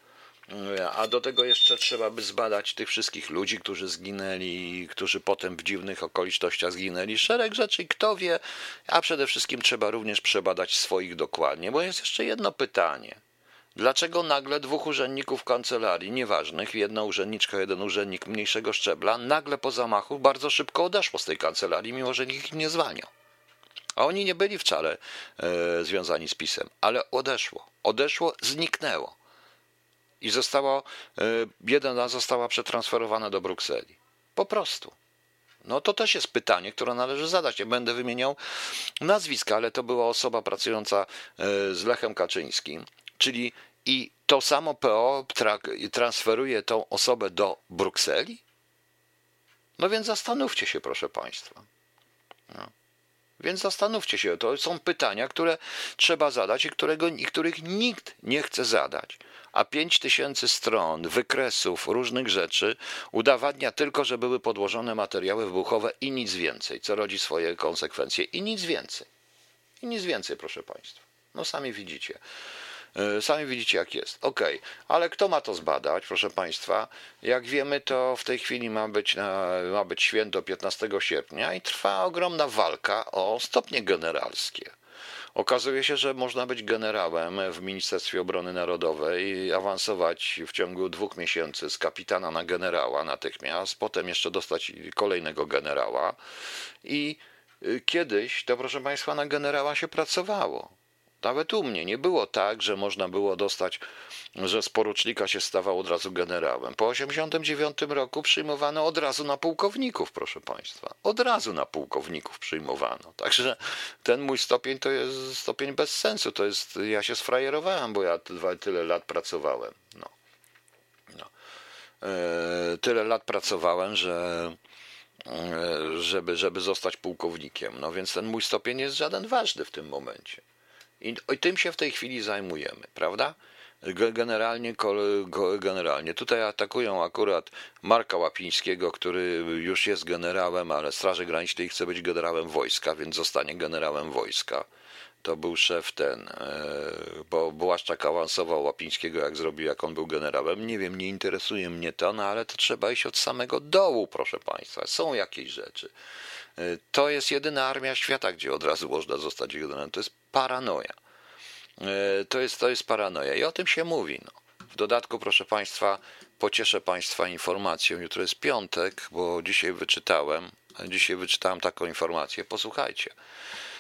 A do tego jeszcze trzeba by zbadać tych wszystkich ludzi, którzy zginęli, którzy potem w dziwnych okolicznościach zginęli. Szereg rzeczy, kto wie, a przede wszystkim trzeba również przebadać swoich dokładnie, bo jest jeszcze jedno pytanie. Dlaczego nagle dwóch urzędników kancelarii, nieważnych, jedna urzędniczka, jeden urzędnik mniejszego szczebla, nagle po zamachu bardzo szybko odeszło z tej kancelarii, mimo że nikt ich nie zwalniał? A oni nie byli wcale e, związani z pisem, ale odeszło. Odeszło, zniknęło i zostało, e, jedna została przetransferowana do Brukseli. Po prostu. No to też jest pytanie, które należy zadać. Nie będę wymieniał nazwiska, ale to była osoba pracująca e, z Lechem Kaczyńskim, czyli i to samo PO transferuje tą osobę do Brukseli? No więc zastanówcie się, proszę Państwa. No. Więc zastanówcie się, to są pytania, które trzeba zadać i, którego, i których nikt nie chce zadać a 5 tysięcy stron wykresów różnych rzeczy udowadnia tylko, że były podłożone materiały wybuchowe i nic więcej, co rodzi swoje konsekwencje i nic więcej. I nic więcej, proszę Państwa. No sami widzicie. E, sami widzicie, jak jest. Ok, ale kto ma to zbadać, proszę Państwa? Jak wiemy, to w tej chwili ma być, ma być święto 15 sierpnia i trwa ogromna walka o stopnie generalskie. Okazuje się, że można być generałem w Ministerstwie Obrony Narodowej i awansować w ciągu dwóch miesięcy z kapitana na generała natychmiast, potem jeszcze dostać kolejnego generała. I y, kiedyś to, proszę Państwa, na generała się pracowało. Nawet u mnie nie było tak, że można było dostać, że z porucznika się stawał od razu generałem. Po 1989 roku przyjmowano od razu na pułkowników, proszę Państwa. Od razu na pułkowników przyjmowano. Także ten mój stopień to jest stopień bez sensu. To jest, ja się sfrajerowałem, bo ja tyle lat pracowałem. No. no. E, tyle lat pracowałem, że e, żeby, żeby zostać pułkownikiem. No więc ten mój stopień jest żaden ważny w tym momencie. I tym się w tej chwili zajmujemy, prawda? Generalnie, generalnie. Tutaj atakują akurat Marka Łapińskiego, który już jest generałem, ale Straży Granicznej chce być generałem wojska, więc zostanie generałem wojska. To był szef ten, e, bo Błaszczak awansował Łapińskiego, jak zrobił, jak on był generałem. Nie wiem, nie interesuje mnie to, no ale to trzeba iść od samego dołu, proszę Państwa. Są jakieś rzeczy. E, to jest jedyna armia świata, gdzie od razu można zostać generałem. To jest paranoja. E, to jest, to jest paranoja i o tym się mówi. No. W dodatku, proszę Państwa, pocieszę Państwa informacją. Jutro jest piątek, bo dzisiaj wyczytałem, dzisiaj wyczytałem taką informację. Posłuchajcie.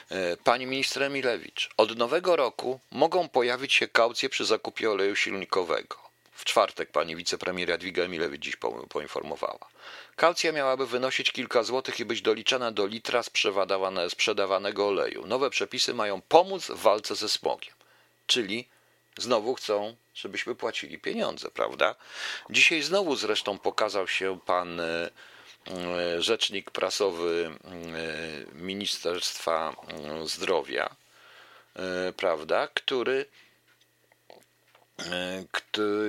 E, pani minister Emilewicz, od nowego roku mogą pojawić się kaucje przy zakupie oleju silnikowego. W czwartek pani wicepremier Jadwiga Emilewicz dziś poinformowała. Kaucja miałaby wynosić kilka złotych i być doliczana do litra sprzedawanego oleju. Nowe przepisy mają pomóc w walce ze smogiem. Czyli znowu chcą, żebyśmy płacili pieniądze, prawda? Dzisiaj znowu zresztą pokazał się pan e, e, rzecznik prasowy e, Ministerstwa Zdrowia, prawda, który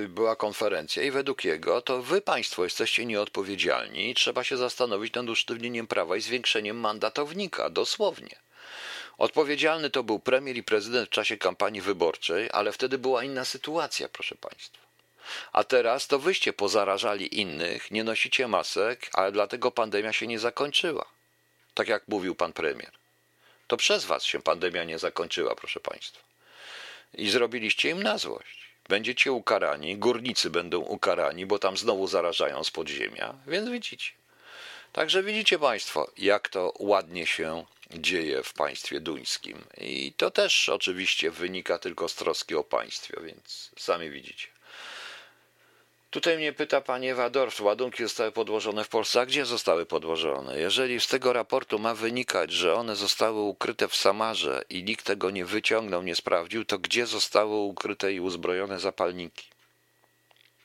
była konferencja i według jego to wy państwo jesteście nieodpowiedzialni i trzeba się zastanowić nad usztywnieniem prawa i zwiększeniem mandatownika, dosłownie. Odpowiedzialny to był premier i prezydent w czasie kampanii wyborczej, ale wtedy była inna sytuacja, proszę Państwa. A teraz to wyście pozarażali innych, nie nosicie masek, ale dlatego pandemia się nie zakończyła. Tak jak mówił pan premier. To przez was się pandemia nie zakończyła, proszę Państwa. I zrobiliście im na złość. Będziecie ukarani, górnicy będą ukarani, bo tam znowu zarażają z podziemia, więc widzicie. Także widzicie Państwo, jak to ładnie się dzieje w państwie duńskim. I to też oczywiście wynika tylko z troski o państwie, więc sami widzicie. Tutaj mnie pyta pani Ewa Dorf, ładunki zostały podłożone w Polsce. A gdzie zostały podłożone? Jeżeli z tego raportu ma wynikać, że one zostały ukryte w Samarze i nikt tego nie wyciągnął, nie sprawdził, to gdzie zostały ukryte i uzbrojone zapalniki?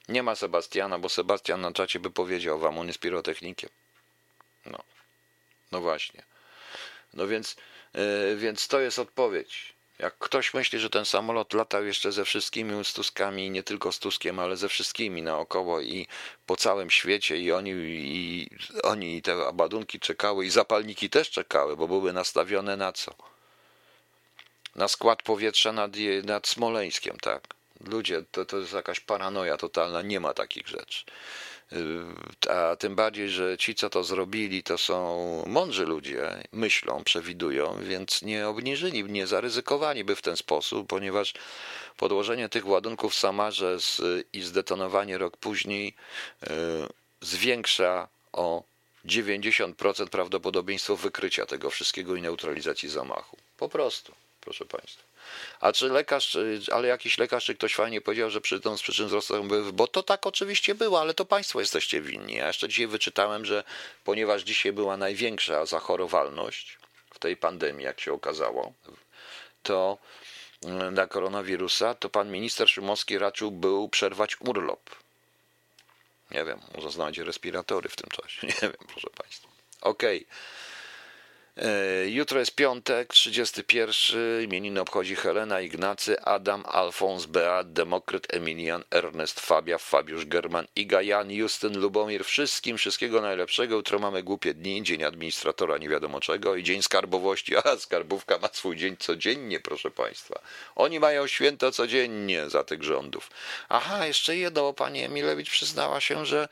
Nie ma Sebastiana, bo Sebastian na czacie by powiedział wam, on jest pirotechnikiem. No, no właśnie. No więc, yy, więc to jest odpowiedź. Jak ktoś myśli, że ten samolot latał jeszcze ze wszystkimi z Tuskami, nie tylko z Tuskiem, ale ze wszystkimi naokoło i po całym świecie i oni i oni i te abadunki czekały i zapalniki też czekały, bo były nastawione na co? Na skład powietrza nad, nad Smoleńskiem, tak. Ludzie, to, to jest jakaś paranoja totalna, nie ma takich rzeczy. Yy, a tym bardziej, że ci, co to zrobili, to są mądrzy ludzie, myślą, przewidują, więc nie obniżyli, nie zaryzykowali by w ten sposób, ponieważ podłożenie tych ładunków w Samarze z, i zdetonowanie rok później yy, zwiększa o 90% prawdopodobieństwo wykrycia tego wszystkiego i neutralizacji zamachu. Po prostu, proszę Państwa. A czy lekarz, ale jakiś lekarz, czy ktoś fajnie powiedział, że przy z przyczyn wzrostu, bo to tak oczywiście było, ale to państwo jesteście winni. Ja jeszcze dzisiaj wyczytałem, że ponieważ dzisiaj była największa zachorowalność w tej pandemii, jak się okazało, to mm, na koronawirusa, to pan minister Szymowski raczył był przerwać urlop. Nie wiem, znajdzie respiratory w tym czasie. Nie wiem, proszę państwa. Okej. Okay. E, jutro jest piątek, 31. Imieniny obchodzi Helena, Ignacy, Adam, Alfons, Beat, Demokryt, Emilian, Ernest, Fabia, Fabiusz, German, Iga, Jan, Justyn, Lubomir. Wszystkim wszystkiego najlepszego. Jutro mamy głupie dni, dzień administratora nie wiadomo czego i dzień skarbowości. A skarbówka ma swój dzień codziennie, proszę Państwa. Oni mają święto codziennie za tych rządów. Aha, jeszcze jedno, pani Emilewicz przyznała się, że,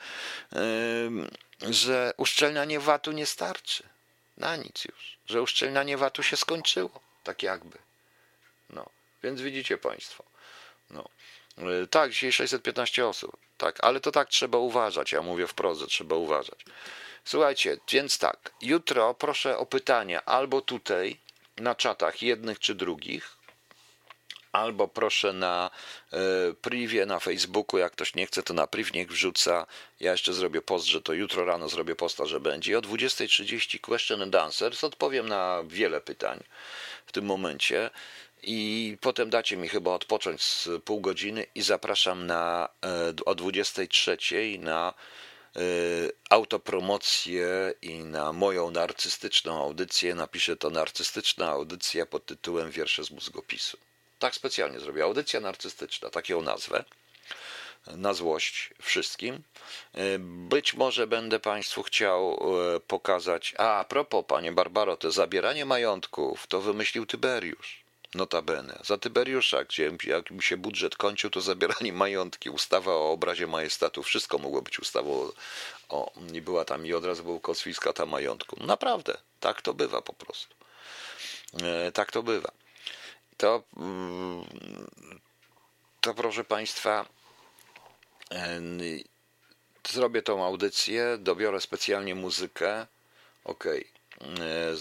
yy, że uszczelnianie VAT-u nie starczy na nic już, że uszczelnianie VAT-u się skończyło, tak jakby. No, więc widzicie Państwo. No. E, tak, dzisiaj 615 osób. Tak, ale to tak trzeba uważać. Ja mówię wprost, że trzeba uważać. Słuchajcie, więc tak, jutro proszę o pytania albo tutaj na czatach jednych czy drugich, albo proszę na e, privie na Facebooku, jak ktoś nie chce, to na priv niech wrzuca. Ja jeszcze zrobię post, że to jutro rano zrobię posta, że będzie. I o 20.30 question and answers odpowiem na wiele pytań w tym momencie. I potem dacie mi chyba odpocząć z pół godziny i zapraszam na e, o 23.00 na e, autopromocję i na moją narcystyczną audycję. Napiszę to narcystyczna audycja pod tytułem Wiersze z mózgopisu. Tak specjalnie zrobię. Audycja narcystyczna, tak ją nazwę. Na złość wszystkim. Być może będę Państwu chciał e, pokazać. A, a propos, Panie Barbaro, to zabieranie majątków to wymyślił Tyberiusz. Notabene. Za Tyberiusza, gdzie jak mi się budżet kończył, to zabieranie majątki, ustawa o obrazie majestatu, wszystko mogło być ustawą o, nie była tam i od razu był konfiskata majątku. Naprawdę, tak to bywa po prostu. E, tak to bywa to, mm, to proszę Państwa, zrobię tą audycję, dobiorę specjalnie muzykę. Ok,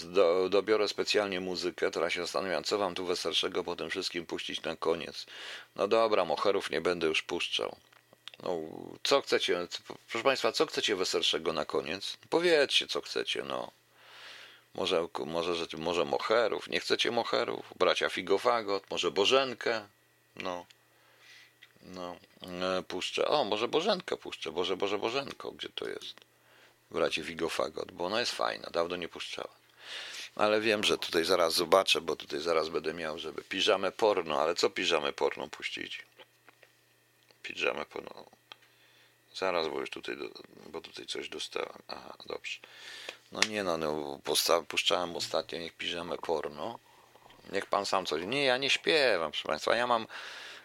Do, dobiorę specjalnie muzykę, teraz się zastanawiam, co wam tu weselszego po tym wszystkim puścić na koniec. No dobra, moherów nie będę już puszczał. No, co chcecie, proszę Państwa, co chcecie weselszego na koniec? Powiedzcie, co chcecie, no. Może, może, może moherów. Nie chcecie moherów? Bracia Figofagot, może Bożenkę? No. No, e, puszczę. O, może Bożenkę puszczę. Boże, Boże, Bożenko, gdzie to jest? Bracie Figofagot, bo ona jest fajna. Dawno nie puszczała. Ale wiem, że tutaj zaraz zobaczę, bo tutaj zaraz będę miał, żeby piżamę porno. Ale co piżamę porno puścić? Piżamę porno. Zaraz, bo już tutaj, bo tutaj coś dostałem. Aha, dobrze. No nie no, no puszczałem ostatnio, niech piżemy porno. Niech pan sam coś. Nie, ja nie śpiewam, proszę państwa. Ja mam,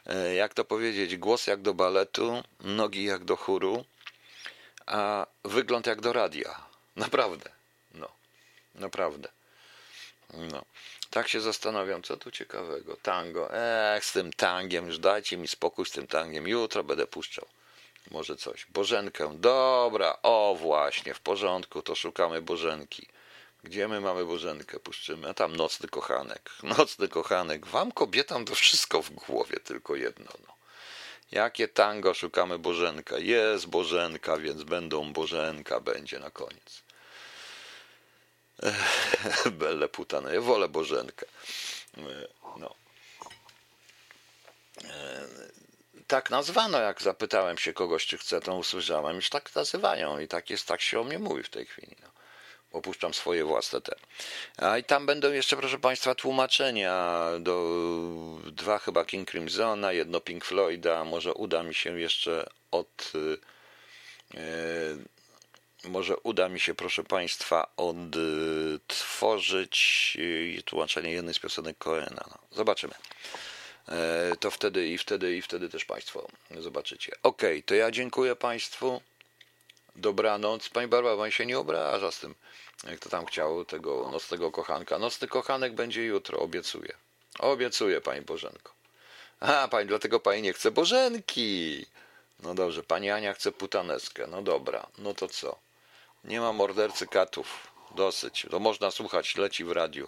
e, jak to powiedzieć, głos jak do baletu, nogi jak do chóru, a wygląd jak do radia. Naprawdę. No, naprawdę. No. Tak się zastanawiam, co tu ciekawego. Tango. Ech, z tym tangiem, już dajcie mi spokój z tym tangiem. Jutro będę puszczał. Może coś. Bożenkę. Dobra, o właśnie, w porządku, to szukamy Bożenki. Gdzie my mamy Bożenkę? Puszczymy. A tam nocny kochanek. Nocny kochanek. Wam kobietom to wszystko w głowie, tylko jedno. No. Jakie tango szukamy Bożenka? Jest Bożenka, więc będą Bożenka, będzie na koniec. Belle putane, ja wolę Bożenkę. E, No. Tak nazwano, jak zapytałem się kogoś, czy chce, to usłyszałem, już tak nazywają i tak jest, tak się o mnie mówi w tej chwili. No. Opuszczam swoje własne te. A i tam będą jeszcze, proszę Państwa, tłumaczenia do dwa chyba King Crimsona, jedno Pink Floyda. Może uda mi się jeszcze od. e, może uda mi się, proszę Państwa, odtworzyć e, tłumaczenie jednej z piosenek Coena. No, zobaczymy. E, To wtedy i wtedy i wtedy też Państwo zobaczycie. Okej, to ja dziękuję Państwu. Dobranoc. Pani Barbara, pani się nie obraża z tym, jak to tam chciał tego nocnego kochanka. Nocny kochanek będzie jutro, obiecuję. Obiecuję, pani Bożenko. A, pani, dlatego pani nie chce Bożenki. No dobrze, pani Ania chce putaneskę. No dobra, no to co? Nie ma mordercy katów. Dosyć. To można słuchać, leci w radiu.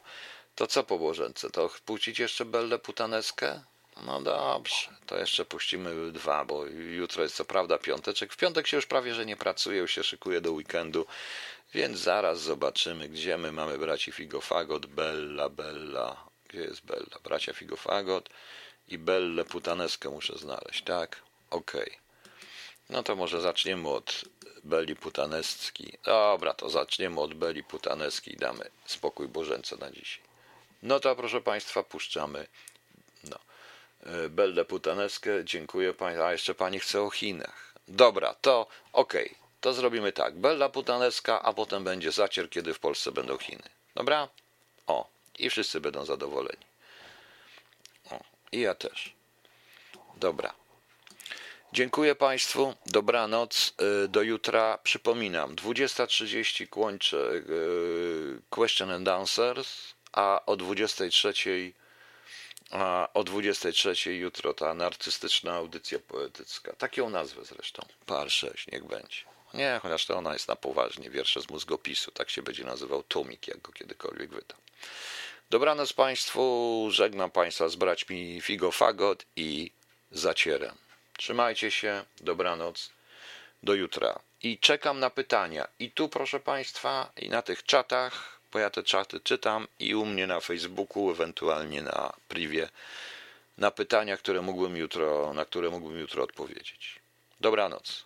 To co po Bożence? To puścić jeszcze Belle Putaneskę? No dobrze, to jeszcze puścimy dwa, bo jutro jest co prawda piąteczek. W piątek się już prawie, że nie pracuje, już się szykuje do weekendu, więc zaraz zobaczymy, gdzie my mamy braci Figofagot, Bella, Bella, gdzie jest Bella? Bracia Figofagot i Belle Putaneskę muszę znaleźć, tak? Okej. No to może zaczniemy od Beli Putaneski. Dobra, to zaczniemy od Beli Putaneski i damy spokój Bożence na dzisiaj. No to proszę Państwa, puszczamy. No. E, Belle Putaneskę, dziękuję Pani. A jeszcze Pani chce o Chinach. Dobra, to okej. To zrobimy tak. Bella Putaneska, a potem będzie zacier, kiedy w Polsce będą Chiny. Dobra? O, i wszyscy będą zadowoleni. O, i ja też. Dobra. Dziękuję Państwu. Dobranoc. Y, Do jutra. Przypominam, 20.30 kończę y, Question and Answers, a o 23.00 a o 23.00 jutro ta narcystyczna audycja poetycka. Tak ją nazwę zresztą. Par 6, niech będzie. Nie, chociaż to ona jest na poważnie. Wiersze z mózgopisu. Tak się będzie nazywał Tomik, jak go kiedykolwiek wydał. Dobranoc Państwu. Żegnam Państwa z braćmi Figo Fagot i Zacierem. Trzymajcie się. Dobranoc. Do jutra. I czekam na pytania. I tu, proszę Państwa, i na tych czatach, bo ja te czaty czytam, i u mnie na Facebooku, ewentualnie na privie, na pytania, które mógłbym jutro, na które mógłbym jutro odpowiedzieć. Dobranoc.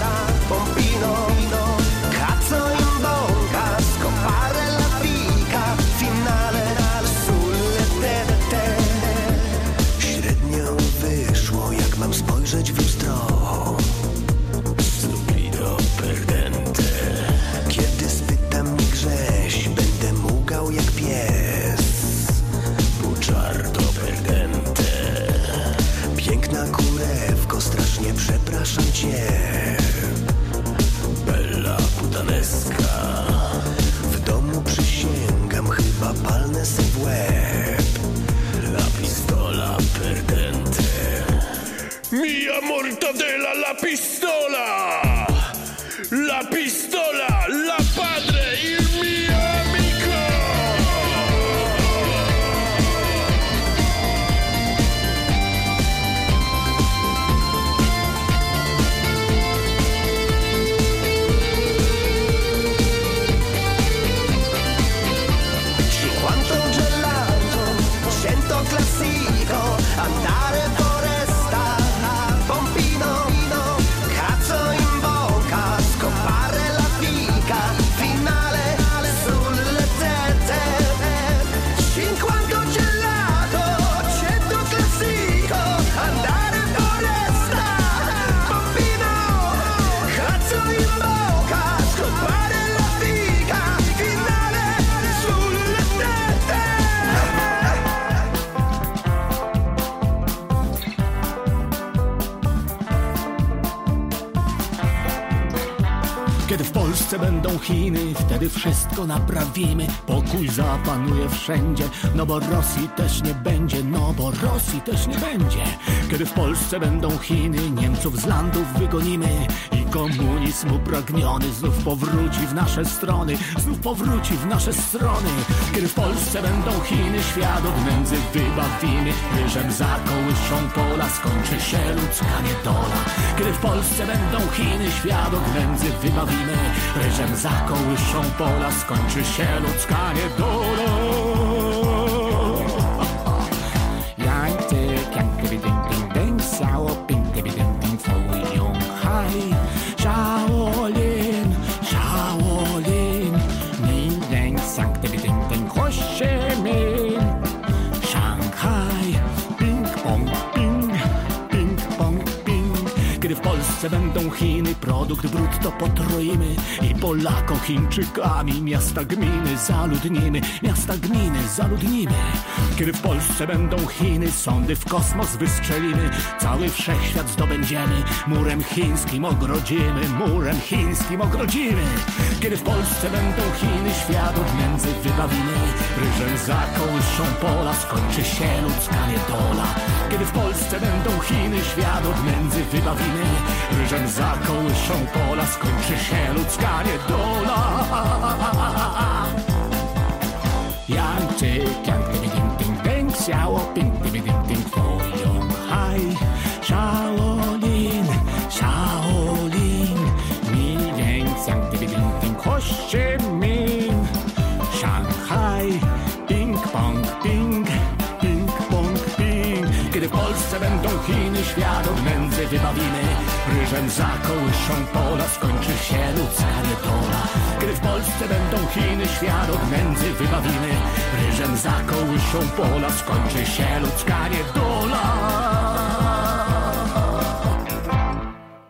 Chiny, wtedy wszystko naprawimy. Pokój zapanuje wszędzie, no bo Rosji też nie będzie, no bo Rosji też nie będzie. Kiedy w Polsce będą Chiny, Niemców z landów wygonimy komunizm upragniony znów powróci w nasze strony, znów powróci w nasze strony. Kiedy w Polsce będą Chiny, świat od nędzy wybawimy, ryżem zakołyszą pola, skończy się ludzka niedola. Kiedy w Polsce będą Chiny, świat od nędzy wybawimy, ryżem zakołyszą pola, skończy się ludzka niedola. 样 Polsce będą Chiny, produkt brutto potroimy i Polako Chińczykami miasta gminy zaludnimy, miasta gminy zaludnimy. Kiedy w Polsce będą Chiny, sądy w kosmos wystrzelimy, cały wszechświat zdobędziemy, murem chińskim ogrodzimy, murem chińskim ogrodzimy. Kiedy w Polsce będą Chiny, świat odmiędzy wybawimy Ryżem zakołyszą pola, skończy się ludzka niedola Kiedy w Polsce będą Chiny, świat odmiędzy wybawimy Ryżem zakołyszą pola, skończy się ludzka niedola Yang, ty, yang, ding, ding, ding, xiao, ding, ding, ding, ding, ding, ding, ding, ding, świat nędzy wybawimy. Ryżem zakołyszą pola, skończy się ludzka niedola Kiedy w Polsce będą Chiny, świat nędzy wybawimy. Ryżem zakołyszą pola, skończy się ludzka niedola